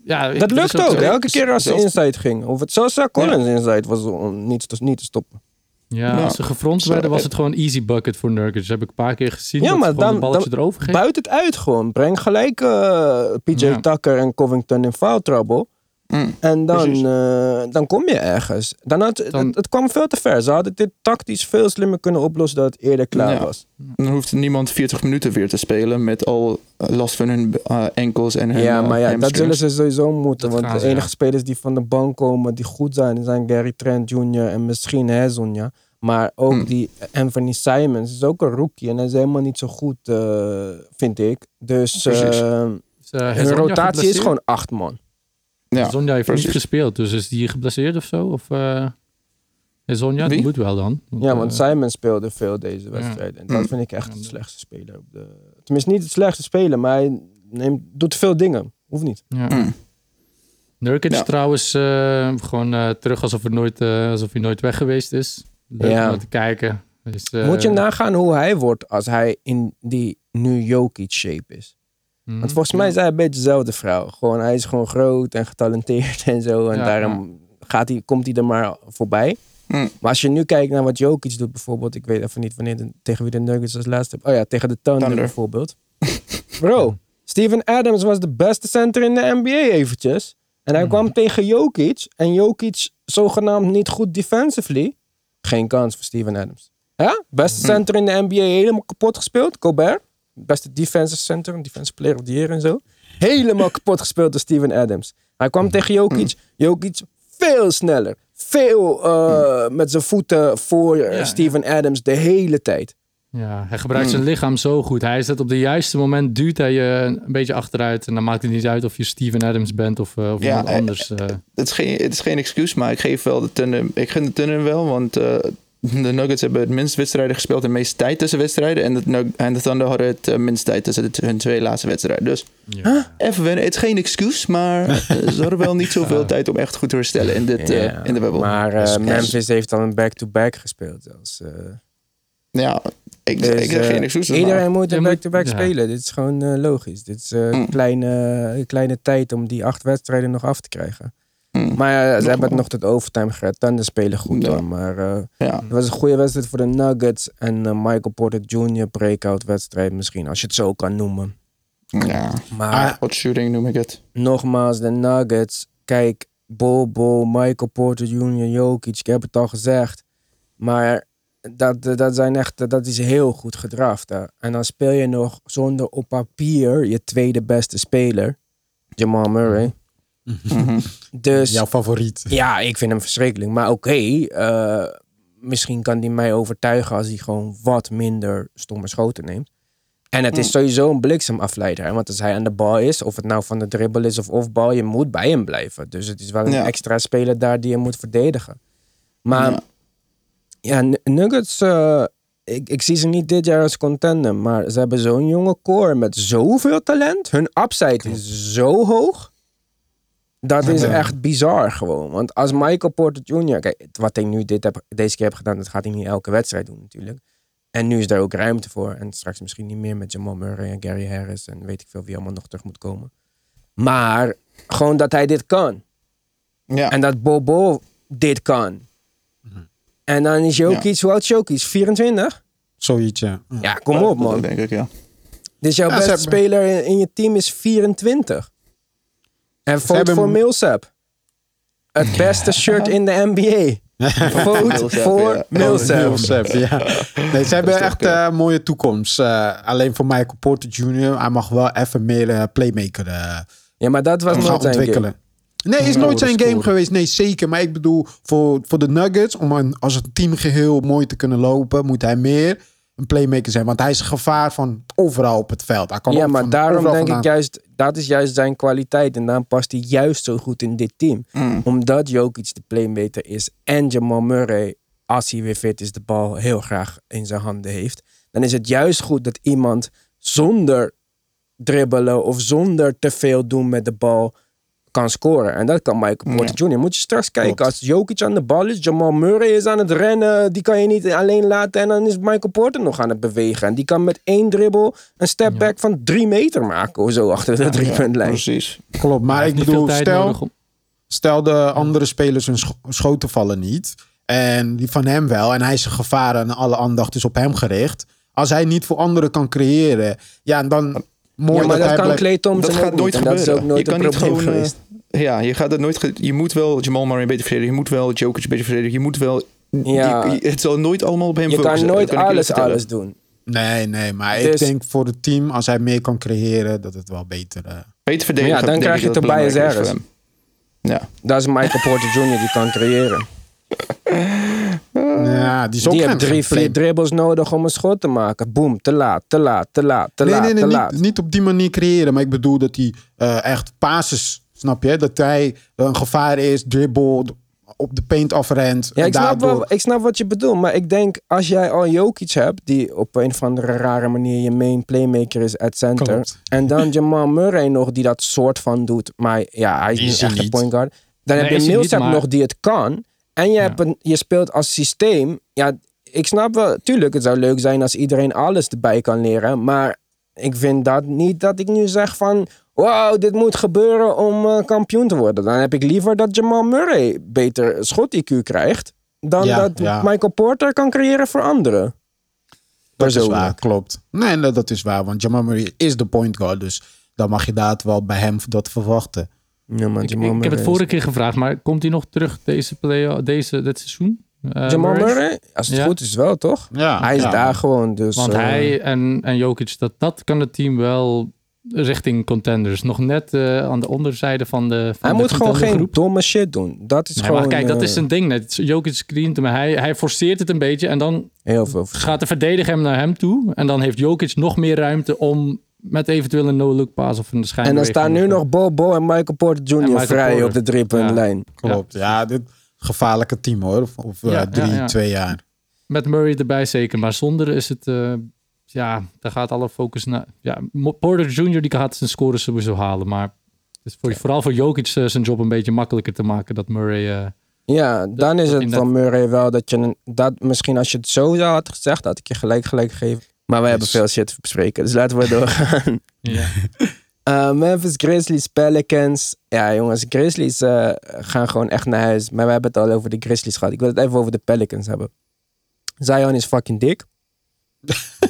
Ja, Dat lukt ook. zo- Elke keer als ze inside ging. Of het zelfs Zach Collins inside was om niet te, niet te stoppen. Ja, Ja. als ze gefront Zo, werden, was eh, het gewoon easy bucket voor Nurkic. Dat heb ik een paar keer gezien. Ja, dat maar dan- balletje erover. Buit het uit gewoon. Breng gelijk eh, PJ Ja. Tucker en Covington in foul trouble. Mm. En dan, eh, dan kom je ergens. Dan had, Dan- het, het kwam veel te ver. Ze hadden dit tactisch veel slimmer kunnen oplossen dat het eerder klaar Ja. was. Dan hoeft niemand 40 minuten weer te spelen met al eh, last van hun eh, enkels en hun Ja, maar ja, dat zullen ze sowieso moeten. Dat want gaan de ze, enige ja. spelers die van de bank komen, die goed zijn, zijn Gary Trent Jr. en misschien Hezonja. Maar ook Hmm. die Anthony Simons is ook een rookie en hij is helemaal niet zo goed, eh, vind ik. Dus hun Hezonja rotatie is gewoon acht man. Ja, Zonja heeft niet gespeeld, dus is die geblesseerd of zo? Of uh, Zonja, die Wie? moet wel dan. Ja, want eh, Simon speelde veel deze wedstrijd. En dat Hmm. vind ik echt dat- slechtste speler. Op de... Tenminste, niet het slechtste speler, maar hij neemt, doet veel dingen. Hoeft niet. ja. Mm. Nurkic Ja. trouwens eh, gewoon eh, terug alsof, er nooit, eh, alsof hij nooit weg geweest is. Leuk Ja. om naar te kijken. Dus, eh, Moet je nagaan hoe hij wordt als hij in die nu Jokic shape is. Mhm. Want volgens mij is hij een beetje dezelfde vrouw. Gewoon, hij is gewoon groot en getalenteerd en zo. En Ja, daarom Gaat hij, komt hij er maar voorbij. Mm. Maar als je nu kijkt naar wat Jokic doet bijvoorbeeld. Ik weet even niet wanneer de- tegen wie de Nuggets als laatste... Oh ja, tegen de Thunder, Thunder. bijvoorbeeld. Bro, Steven Adams was de beste center in de NBA eventjes. En hij Mhm. kwam tegen Jokic. En Jokic zogenaamd niet goed defensively. Geen kans voor Steven Adams. Ja? Beste Mhm. center in de NBA helemaal kapot gespeeld. Gobert. Beste defensive center. een Defensive player of the year en zo. Helemaal kapot gespeeld door Steven Adams. Hij kwam tegen Jokic. Jokic veel sneller. Veel eh, met zijn voeten voor eh, Ja, Steven Adams de hele tijd. Ja, hij gebruikt zijn lichaam zo goed. Hij is dat op de juiste moment duwt hij je een beetje achteruit. En dan maakt het niet uit of je Steven Adams bent of, eh, of Ja, iemand anders. eh. Het is, geen, het is geen excuus, maar ik geef wel de Thunder. Ik gun de Thunder wel, want eh, de Nuggets hebben het minst wedstrijden gespeeld en meest tijd tussen wedstrijden. En de, en de Thunder hadden het eh, minst tijd tussen de, hun twee laatste wedstrijden. Dus even wennen. Het is geen excuus, maar eh, ze hadden wel niet zoveel tijd om echt goed te herstellen in, dit, eh, Ja, in de bubbel. Maar Dus, Memphis heeft dan een back-to-back gespeeld. zelfs. eh. ja, ik, Dus, ik heb geen excuus. Iedereen moet een back-to-back ja. spelen. Dit is gewoon logisch. Dit is een Mm. kleine, een kleine tijd om die acht wedstrijden nog af te krijgen. Mm. Maar ja, ze Nog hebben het nog tot overtime gered. Thunder spelen goed Ja. Maar eh, Ja, het was een goede wedstrijd voor de Nuggets. En eh, Michael Porter Jr. breakout wedstrijd misschien. Als je het zo kan noemen. ja. Maar hot shooting noem ik het. nogmaals, de Nuggets. Kijk, Bobo, Michael Porter Jr., Jokic. Ik heb het al gezegd. Maar dat, dat, zijn echt, dat is heel goed gedraft. Hè. En dan speel je nog zonder op papier je tweede beste speler. Jamal Murray. Mhm. Dus Jouw favoriet. ja, ik vind hem verschrikkelijk. Maar oké, eh, misschien kan hij mij overtuigen als hij gewoon wat minder stomme schoten neemt. En het is sowieso een bliksemafleider. hè, Want als hij aan de bal is, of het nou van de dribbel is of off-bal, je moet bij hem blijven. Dus het is wel een Ja. extra speler daar die je moet verdedigen. Maar Ja. Nuggets, eh, ik, ik zie ze niet dit jaar als contender. Maar ze hebben zo'n jonge core met zoveel talent. Hun upside is zo hoog. Dat is echt bizar gewoon. Want als Michael Porter Jr. Kijk, wat hij nu dit heb, deze keer heb gedaan, dat gaat hij niet elke wedstrijd doen natuurlijk. En nu is daar ook ruimte voor. En straks misschien niet meer met Jamal Murray en Gary Harris. En weet ik veel wie allemaal nog terug moet komen. Maar gewoon dat hij dit kan. Ja. En dat Bobo dit kan. En dan is Jokic, hoe oud is Jokic? 24? Zoiets, ja. Ja. Kom op man. denk ik, ja. Dus jouw Ja, beste speler in, in je team is 24. En vote hebben- voor Millsap. Het beste shirt in de NBA. Vote voor. Millsap. Ja. Nee, ze hebben echt een mooie toekomst. Eh, alleen voor Michael Porter Jr. Hij mag wel even meer eh, playmaker eh, Ja, maar dat was nooit ontwikkelen. game. Nee, is nooit zijn game geweest. Nee, zeker. Maar ik bedoel, voor, voor de Nuggets, om een, als een teamgeheel mooi te kunnen lopen, moet hij meer een playmaker zijn. Want hij is gevaar van overal op het veld. Hij kan Ja, maar van daarom denk ik juist, dat is juist zijn kwaliteit. En daarom past hij juist zo goed in dit team. Mm. Omdat Jokic de playmaker is en Jamal Murray, als hij weer fit is, de bal heel graag in zijn handen heeft. Dan is het juist goed dat iemand zonder dribbelen of zonder te veel doen met de bal kan scoren. En dat kan Michael Porter Jr. Moet je straks kijken. Klopt. Als Jokic aan de bal is, Jamal Murray is aan het rennen. Die kan je niet alleen laten. En dan is Michael Porter nog aan het bewegen. En die kan met één dribbel een step back van drie meter maken of zo achter de driepuntlijn. Precies. Klopt, maar ik niet bedoel, stel, stel de andere spelers hun scho- schoten vallen niet. En die van hem wel. En hij is een gevaar en alle aandacht is op hem gericht. Als hij niet voor anderen kan creëren. Ja, dan mooi ja, maar dat, kan blijft- Clay Thompson Dat gaat nooit niet. En dat is gebeuren. ook nooit je een kan niet probleem gewoon, eh, geweest. Ja, je gaat het nooit. Je moet wel Jamal Murray beter verdedigen. Je moet wel Jokic beter verdedigen. Je moet wel. Ja. je- je- het zal nooit allemaal op hem Je focussen. kan nooit dat je alles, alles doen. Nee, nee, maar Dus- ik denk voor het team, als hij meer kan creëren, dat het wel beter... eh, Beter verdedigen. Ja, dan krijg je dat Tobias Harris. Ja. Dat is Michael Porter Jr. die kan creëren. ja, die is ook Die heeft drie, vier dribbles nodig om een schot te maken. Boom, te laat, te laat, te laat, te Nee, laat, nee, nee, te niet, laat. niet op die manier creëren. Maar ik bedoel dat hij eh, echt passes, snap je? Dat hij een gevaar is, dribbel, op de paint afrent. Ja, en ik snap, daardoor- wel, ik snap wat je bedoelt. Maar ik denk, als jij al Jokic hebt... die op een of andere rare manier je main playmaker is at center... Klopt. en dan Jamal Murray nog die dat soort van doet... maar ja, hij is niet echt een point guard. Dan Nee, heb je Millsap maar- nog die het kan... en je, hebt een, je speelt als systeem... Ja, ik snap wel, tuurlijk, het zou leuk zijn als iedereen alles erbij kan leren... maar ik vind dat niet dat ik nu zeg van... Wow, dit moet gebeuren om eh, kampioen te worden. Dan heb ik liever dat Jamal Murray beter schot-IQ krijgt... dan Ja, dat ja. Michael Porter kan creëren voor anderen. Dat is waar, klopt. Nee, nee, dat is waar. Want Jamal Murray is de point guard. Dus dan mag je daad wel bij hem dat verwachten. Ja, maar Ik, Jamal ik heb het vorige is- keer gevraagd, maar komt hij nog terug deze play, deze, dit seizoen? Eh, Jamal Murray? Murray? Als het Ja. goed is wel, toch? Ja, Hij is ja. daar gewoon, dus... Want eh, hij en, en Jokic, dat, dat kan het team wel richting contenders. Nog net eh, aan de onderzijde van de van Hij de moet gewoon geen domme shit doen. Dat is Nee, gewoon... maar kijk, dat eh, is zijn ding net. Jokic screent hem, hij, hij forceert het een beetje en dan Heel veel. gaat de verdediger hem naar hem toe. En dan heeft Jokic nog meer ruimte om met eventueel een no-look pass of een schijn. En dan staan nu nog Bobo en Michael Porter Jr. Michael vrij Porter. op de driepuntlijn. Klopt. Ja, dit gevaarlijke team hoor. Of, of eh, Ja, ja, drie, ja. twee jaar. Met Murray erbij zeker, maar zonder is het... eh, ja, daar gaat alle focus naar... Ja, Porter Jr. die gaat zijn scores sowieso halen, maar... Het is voor, vooral voor Jokic eh, zijn job een beetje makkelijker te maken dat Murray... eh, Ja, dan is dat het van dat- Murray wel dat je... Dat, misschien als je het zo zou had gezegd, had ik je gelijk gelijk gegeven. Maar we hebben veel shit te bespreken, dus laten we doorgaan. ja. Uh, Memphis Grizzlies, Pelicans. Ja, jongens, Grizzlies eh, gaan gewoon echt naar huis. Maar we hebben het al over de Grizzlies gehad. Ik wil het even over de Pelicans hebben. Zion is fucking dik.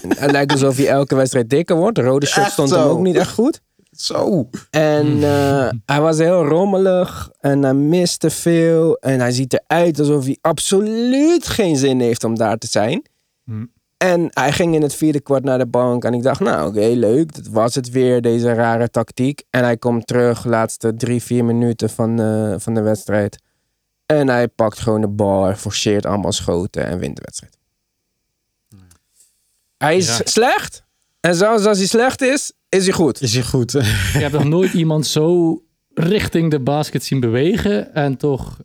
Het lijkt alsof hij elke wedstrijd dikker wordt. De rode shirt Echt stond zo. hem ook niet echt goed. Zo. En eh, hij was heel rommelig en hij miste veel. En hij ziet eruit alsof hij absoluut geen zin heeft om daar te zijn. Hm. En hij ging in het vierde kwart naar de bank. En ik dacht, nou oké, leuk. Dat was het weer, deze rare tactiek. En hij komt terug, laatste drie, vier minuten van, eh, van de wedstrijd. En hij pakt gewoon de bal, hij forceert allemaal schoten en wint de wedstrijd. Hij is Ja. slecht, En zelfs als hij slecht is, is hij goed. Is hij goed? Je hebt nog nooit iemand zo richting de basket zien bewegen en toch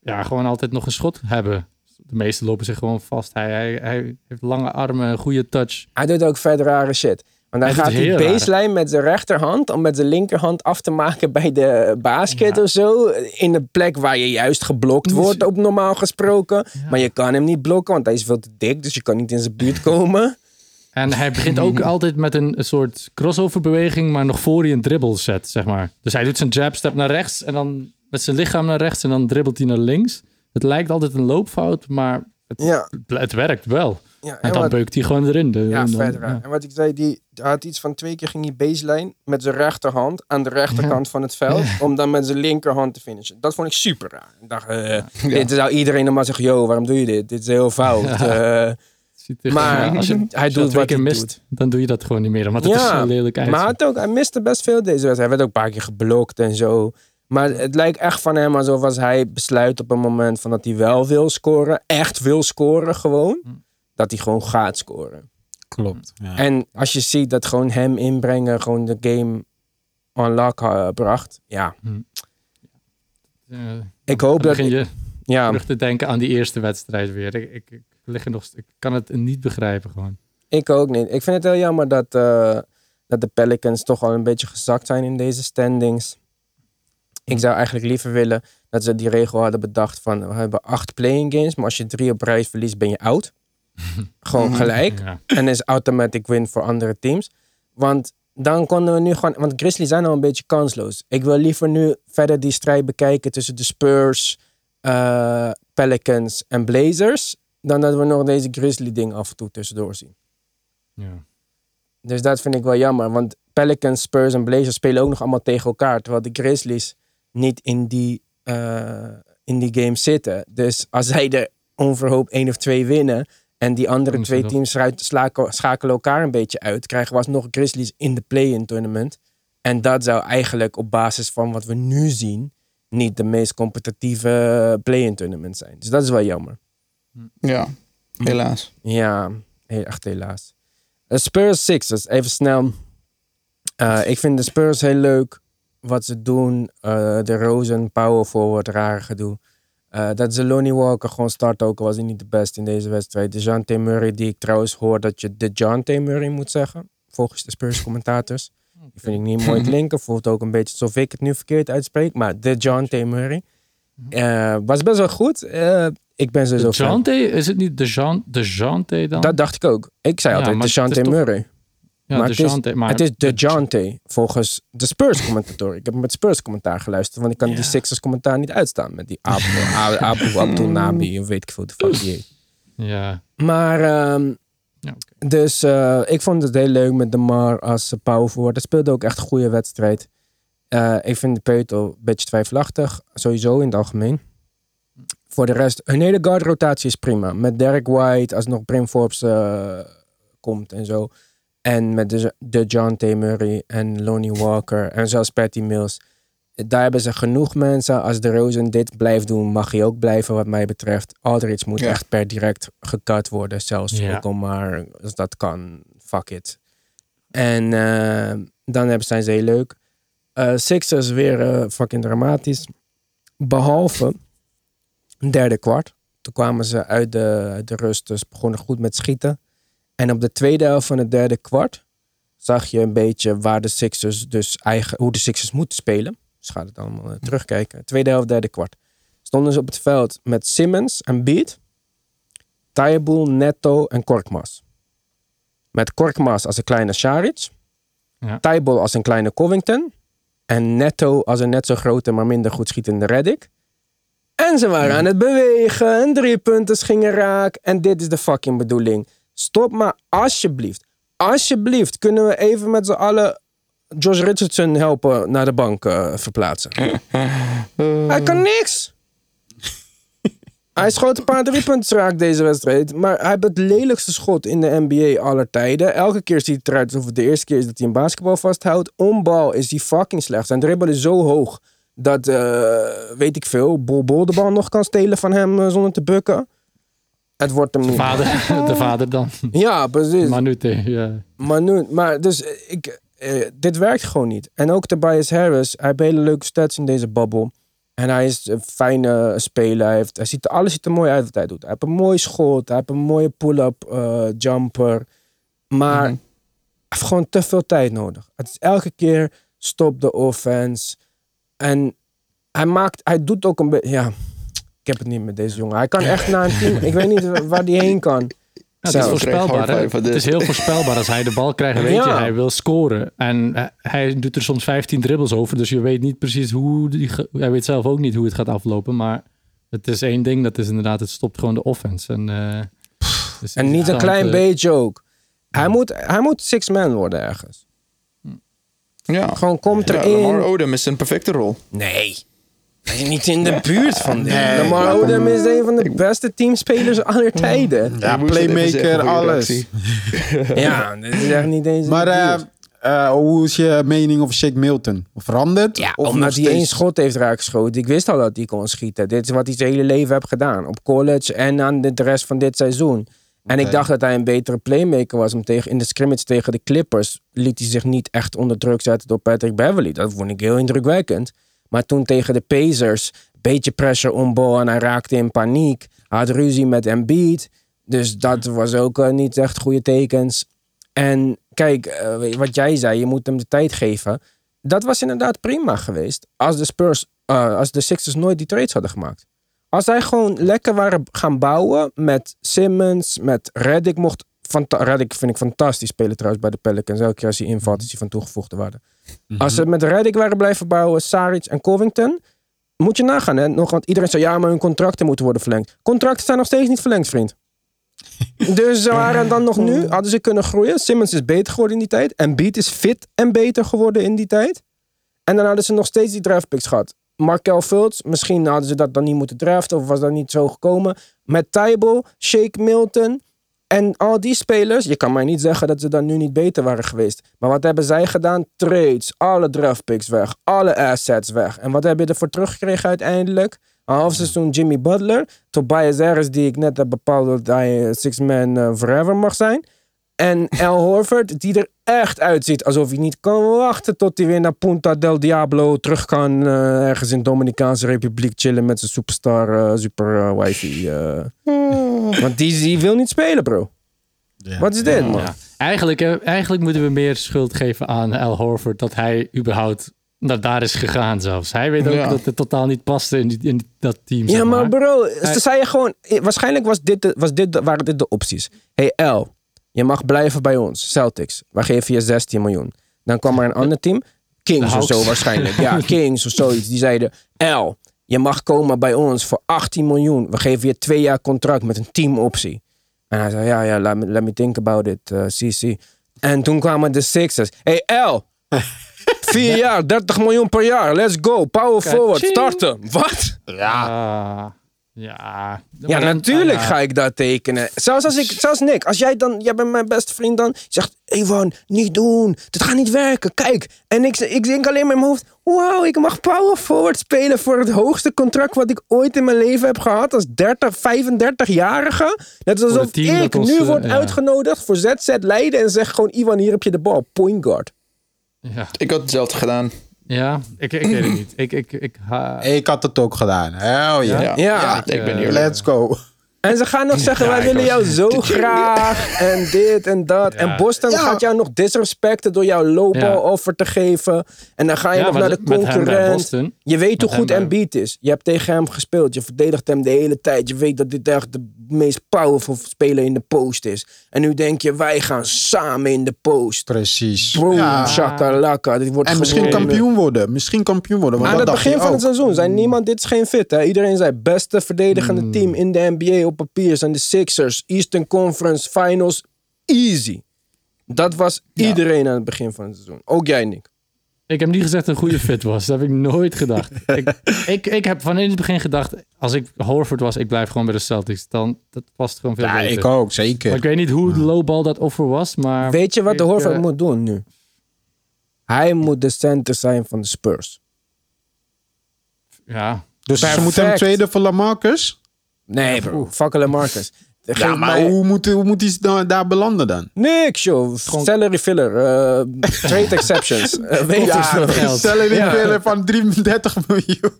ja, gewoon altijd nog een schot hebben. De meesten lopen zich gewoon vast. Hij, hij, hij heeft lange armen, een goede touch. Hij doet ook verder rare shit. Want hij, gaat die rare. baseline met zijn rechterhand om met zijn linkerhand af te maken bij de basket Ja. of zo. In de plek waar je juist geblokt wordt, op normaal gesproken. Maar je kan hem niet blokken, want hij is veel te dik. Dus je kan niet in zijn buurt komen. En hij begint ook altijd met een, een soort crossover beweging, maar nog voor hij een dribbel zet, zeg maar. Dus hij doet zijn jab step naar rechts en dan met zijn lichaam naar rechts en dan dribbelt hij naar links. Het lijkt altijd een loopfout, maar het, Ja, het werkt wel. ja, En en dan wat- beukt hij gewoon erin. De- ja verder. ja. En wat ik zei, die hij had iets van twee keer ging hij baseline met zijn rechterhand aan de rechterkant van het veld. Om dan met zijn linkerhand te finishen. Dat vond ik super raar. Ik dacht, eh, dit zou iedereen normaal zeggen, yo, waarom doe je dit? Dit is heel fout. Eh, Maar als je- hij als je dat doet wat hij mist, doet. dan doe je dat gewoon niet meer. Omdat het er zo lelijk maar uitziet. hij, had ook, hij miste best veel deze wedstrijd. Hij werd ook een paar keer geblokt en zo. Maar het lijkt echt van hem alsof als hij besluit op een moment van dat hij wel wil scoren, echt wil scoren gewoon, Hm. dat hij gewoon gaat scoren. Klopt. Ja. En als je ziet dat gewoon hem inbrengen gewoon de game on lock eh, bracht, ja. Eh, Ik hoop dat... begin je ja, terug te denken aan die eerste wedstrijd weer. Ik, ik, ik, lig nog, ik kan het niet begrijpen gewoon. Ik ook niet. Ik vind het heel jammer dat, eh, dat de Pelicans toch al een beetje gezakt zijn in deze standings. Ik zou eigenlijk liever willen dat ze die regel hadden bedacht van we hebben acht playing games, maar als je drie op reis verliest ben je out. Gewoon gelijk. Ja. En is automatic win voor andere teams. Want dan konden we nu gewoon... Want Grizzlies zijn al een beetje kansloos. Ik wil liever nu verder die strijd bekijken tussen de Spurs, eh, Pelicans en Blazers. Dan dat we nog deze Grizzly ding af en toe tussendoor zien. Ja. Dus dat vind ik wel jammer. Want Pelicans, Spurs en Blazers spelen ook nog allemaal tegen elkaar. Terwijl de Grizzlies niet in die, eh, in die game zitten. Dus als zij er onverhoopt één of twee winnen. En die andere twee teams schakelen elkaar een beetje uit. Krijgen we alsnog Grizzlies in de play-in tournament. En dat zou eigenlijk op basis van wat we nu zien. Niet de meest competitieve play-in tournament zijn. Dus dat is wel jammer. Ja, helaas. Ja, echt helaas. Eh, Spurs Sixers, even snel. Eh, ik vind de Spurs heel leuk. Wat ze doen. Eh, de Rosen, power forward, rare gedoe. Dat ze Lonnie Walker gewoon start ook was hij niet de beste in deze wedstrijd. DeJounte Murray, die ik trouwens hoor dat je DeJounte Murray moet zeggen. Volgens de Spurs commentators. Die vind ik niet mooi klinken. Voelt ook een beetje alsof ik het nu verkeerd uitspreek. Maar DeJounte Murray. Eh, was best wel goed. Eh, ik ben sowieso De fan. Jante, is het niet de Jean, de Jante dan? Dat dacht ik ook. Ik zei Ja, altijd de toch- Murray. ja, maar de het is- Jante, maar het is de Jante volgens de Spurs commentator. Ik heb met Spurs commentaar geluisterd, want ik kan die. Sixers commentaar niet uitstaan met die Abu, Abu Abdul Nabi of weet ik veel de fuck die heet. Ja, Maar ehm, ja dus eh, ik vond het heel leuk met Demar als uh, power forward. Hij speelde ook echt een goede wedstrijd. Eh, ik vind de Peutel een beetje twijfelachtig, sowieso in het algemeen. Voor de rest, hun hele guard rotatie is prima. Met Derek White, als nog Brim Forbes eh, komt en zo. En met de, de John T. Murray en Lonnie Walker en zelfs Patty Mills. Daar hebben ze genoeg mensen. Als de Rosen dit blijft doen, mag hij ook blijven wat mij betreft. Aldridge moet Ja. echt per direct gecut worden. Zelfs Ja. ook al maar als dat kan. Fuck it. En eh, dan hebben, zijn ze heel leuk. Eh, Sixers weer eh, fucking dramatisch. Behalve derde kwart. Toen kwamen ze uit de, uit de rust. Dus begonnen goed met schieten. En op de tweede helft van het derde kwart zag je een beetje waar de Sixers dus eigen, hoe de Sixers moeten spelen. Dus gaat het allemaal eh, terugkijken. Tweede helft, derde kwart. Stonden ze op het veld met Simmons en Beat, Taiboel, Netto en Korkmaz. Met Korkmaz als een kleine Saric, Ja. Als een kleine Covington en Netto als een net zo grote maar minder goed schietende Reddick. En ze waren aan het bewegen en drie punten gingen raak. En dit is de fucking bedoeling. Stop maar alsjeblieft. Alsjeblieft kunnen we even met z'n allen Josh Richardson helpen naar de bank eh, verplaatsen. Hij kan niks. Hij schoot een paar driepunten raak deze wedstrijd. Maar hij heeft het lelijkste schot in de NBA aller tijden. Elke keer ziet het eruit alsof het de eerste keer is dat hij een basketbal vasthoudt. Ombal is hij fucking slecht. Zijn dribbel is zo hoog dat, eh, weet ik veel, Bol Bol de bal nog kan stelen van hem eh, zonder te bukken. Het wordt hem niet. Vader, de vader dan. Ja, precies. Manute, ja. Maar dus ik, eh, dit werkt gewoon niet. En ook Tobias Harris, hij heeft hele leuke stats in deze bubble. En hij is een fijne speler. Hij, heeft, hij ziet, er- alles ziet er mooi uit wat hij doet. Hij heeft een mooi schot, hij heeft een mooie pull-up eh, jumper. Maar hij heeft gewoon te veel tijd nodig. Het is elke keer stop de offense. En hij maakt, hij doet ook een beetje, ja, ik heb het niet met deze jongen. Hij kan echt naar een team, ik weet niet waar hij heen kan. Ja, het is voorspelbaar. Hè? Het is heel voorspelbaar. Als hij de bal krijgt, weet je, hij wil scoren. En eh, hij doet er soms 15 dribbles over. Dus je weet niet precies hoe... Die, ge- hij weet zelf ook niet hoe het gaat aflopen. Maar het is één ding. Dat is inderdaad, het stopt gewoon de offense. En, eh, dus En niet een klein eh, beetje ook. Hij moet, hij moet six man worden ergens. Ja. Gewoon komt Ja, erin. Lamar Odom is een perfecte rol. Nee. Niet in de buurt van dit. Nee. Lamar Odom is een van de beste teamspelers aller tijden. Ja, playmaker, alles. Ja, dit is echt niet eens in Maar de eh, buurt. eh, hoe is je mening over Shake Milton? Veranderd? Ja, Of omdat hij één schot heeft raakgeschoten. Ik wist al dat hij kon schieten. Dit is wat hij zijn hele leven heeft gedaan. Op college en aan de rest van dit seizoen. En ik dacht dat hij een betere playmaker was. Om tegen, in de scrimmage tegen de Clippers liet hij zich niet echt onder druk zetten door Patrick Beverly. Dat vond ik heel indrukwekkend. Maar toen tegen de Pacers, beetje pressure on ball en hij raakte in paniek. Hij had ruzie met Embiid. Dus dat was ook eh, niet echt goede tekens. En kijk, eh, wat jij zei, je moet hem de tijd geven. Dat was inderdaad prima geweest als de Spurs, eh, als de Sixers nooit die trades hadden gemaakt. Als zij gewoon lekker waren gaan bouwen met Simmons, met Reddick mocht. Reddick vind ik fantastisch spelen trouwens bij de Pelicans. Elke keer als hij invalt is hij van toegevoegde waarde. Als ze met Reddick waren blijven bouwen, Saric en Covington. Moet je nagaan, hè? Nog, want iedereen zei ja, maar hun contracten moeten worden verlengd. Contracten zijn nog steeds niet verlengd, vriend. dus ze waren dan nog nu, hadden ze kunnen groeien. Simmons is beter geworden in die tijd. En Beat is fit en beter geworden in die tijd. En dan hadden ze nog steeds die draftpicks gehad. Markel Fultz, misschien hadden ze dat dan niet moeten draften of was dat niet zo gekomen. Met Tybal, Shake Milton en al die spelers. Je kan mij niet zeggen dat ze dan nu niet beter waren geweest. Maar wat hebben zij gedaan? Trades, alle draftpicks weg, alle assets weg. En wat heb je ervoor teruggekregen uiteindelijk? Een half seizoen Jimmy Butler, Tobias Harris die ik net heb bepaald dat hij six man eh, forever mag zijn. En Al Horford, die er echt uitziet alsof hij niet kan wachten tot hij weer naar Punta del Diablo terug kan. eh, ergens in Dominicaanse Republiek chillen met zijn superstar, eh, super eh, wifi. eh. Want die, die wil niet spelen, bro. Ja. Wat is dit, man? Ja. Eigenlijk, eigenlijk moeten we meer schuld geven aan Al Horford dat hij überhaupt naar daar is gegaan zelfs. Hij weet ook Ja. dat het totaal niet paste in, die, in dat team. Ja, zeg maar maar. bro, ze zei je gewoon... Waarschijnlijk was dit de, was dit de, waren dit de opties. Hey L, je mag blijven bij ons, Celtics. Wij geven je 16 miljoen. Dan kwam er een ander team, Kings of zo waarschijnlijk. Ja, Kings of zoiets. Die zeiden, L, je mag komen bij ons voor 18 miljoen. We geven je twee jaar contract met een teamoptie. En hij zei, ja, ja, let me, let me think about it, uh, CC. En toen kwamen de Sixers. Hey L, vier jaar, 30 miljoen per jaar. Let's go, power forward, starten. Wat? Ah, ja. Ja, natuurlijk ga ik dat tekenen. Zelfs als ik, zelfs Nick, als jij dan, jij bent mijn beste vriend dan, zegt, Evan, niet doen, dit gaat niet werken, kijk. En ik, ik denk alleen maar in mijn hoofd, wauw, ik mag power forward spelen voor het hoogste contract wat ik ooit in mijn leven heb gehad als 30, 35-jarige. Net alsof ik ons, nu eh, word ja. uitgenodigd voor ZZ Leiden en zeg gewoon, Ivan, hier heb je de bal, point guard. Ja, Ik had hetzelfde gedaan. Ja ik, ik weet het niet. Ik, ik, ik, ha- Ik had het ook gedaan. Hell yeah. Ja, Ja. ik ben eerlijk. Let's go. En ze gaan nog zeggen, wij willen jou zo graag. En dit en dat. En Boston Ja. gaat jou nog disrespecten door jouw lowball Ja. offer te geven. En dan ga je Ja, nog naar de concurrent. Boston. Je weet hoe goed Embiid is. Je hebt tegen hem gespeeld. Je verdedigt hem de hele tijd. Je weet dat dit echt de meest powerful speler in de post is. En nu denk je, wij gaan samen in de post. Precies. Boom, Ja. shakalaka. Dit wordt En misschien gewonnen. kampioen worden. Misschien kampioen worden. Want Aan het begin van het seizoen zei niemand, dit is geen fit. Hè? Iedereen zei, beste verdedigende Hmm. team in de NBA op papier zijn de Sixers. Eastern Conference Finals, easy. Dat was iedereen aan het begin van het seizoen. Ook jij, Nick. Ik heb niet gezegd dat het een goede fit was. Dat heb ik nooit gedacht. ik, ik, ik heb van in het begin gedacht, als ik Horford was, ik blijf gewoon bij de Celtics. Dan dat past gewoon veel Ja, beter. ik ook. Maar Zeker. ik weet niet hoe lowball dat offer was, maar... Weet je wat de Horford eh, moet doen nu? Hij moet de center zijn van de Spurs. Ja, Dus ze moeten hem tweede voor Lamarcus. Nee bro, fuck Marcus. geef Ja, maar mij hoe moet, hoe moet hij nou daar belanden dan? niks, joh. Salary filler, eh, trade exceptions. Weet Ja, geld. salary Ja. filler van 33 miljoen.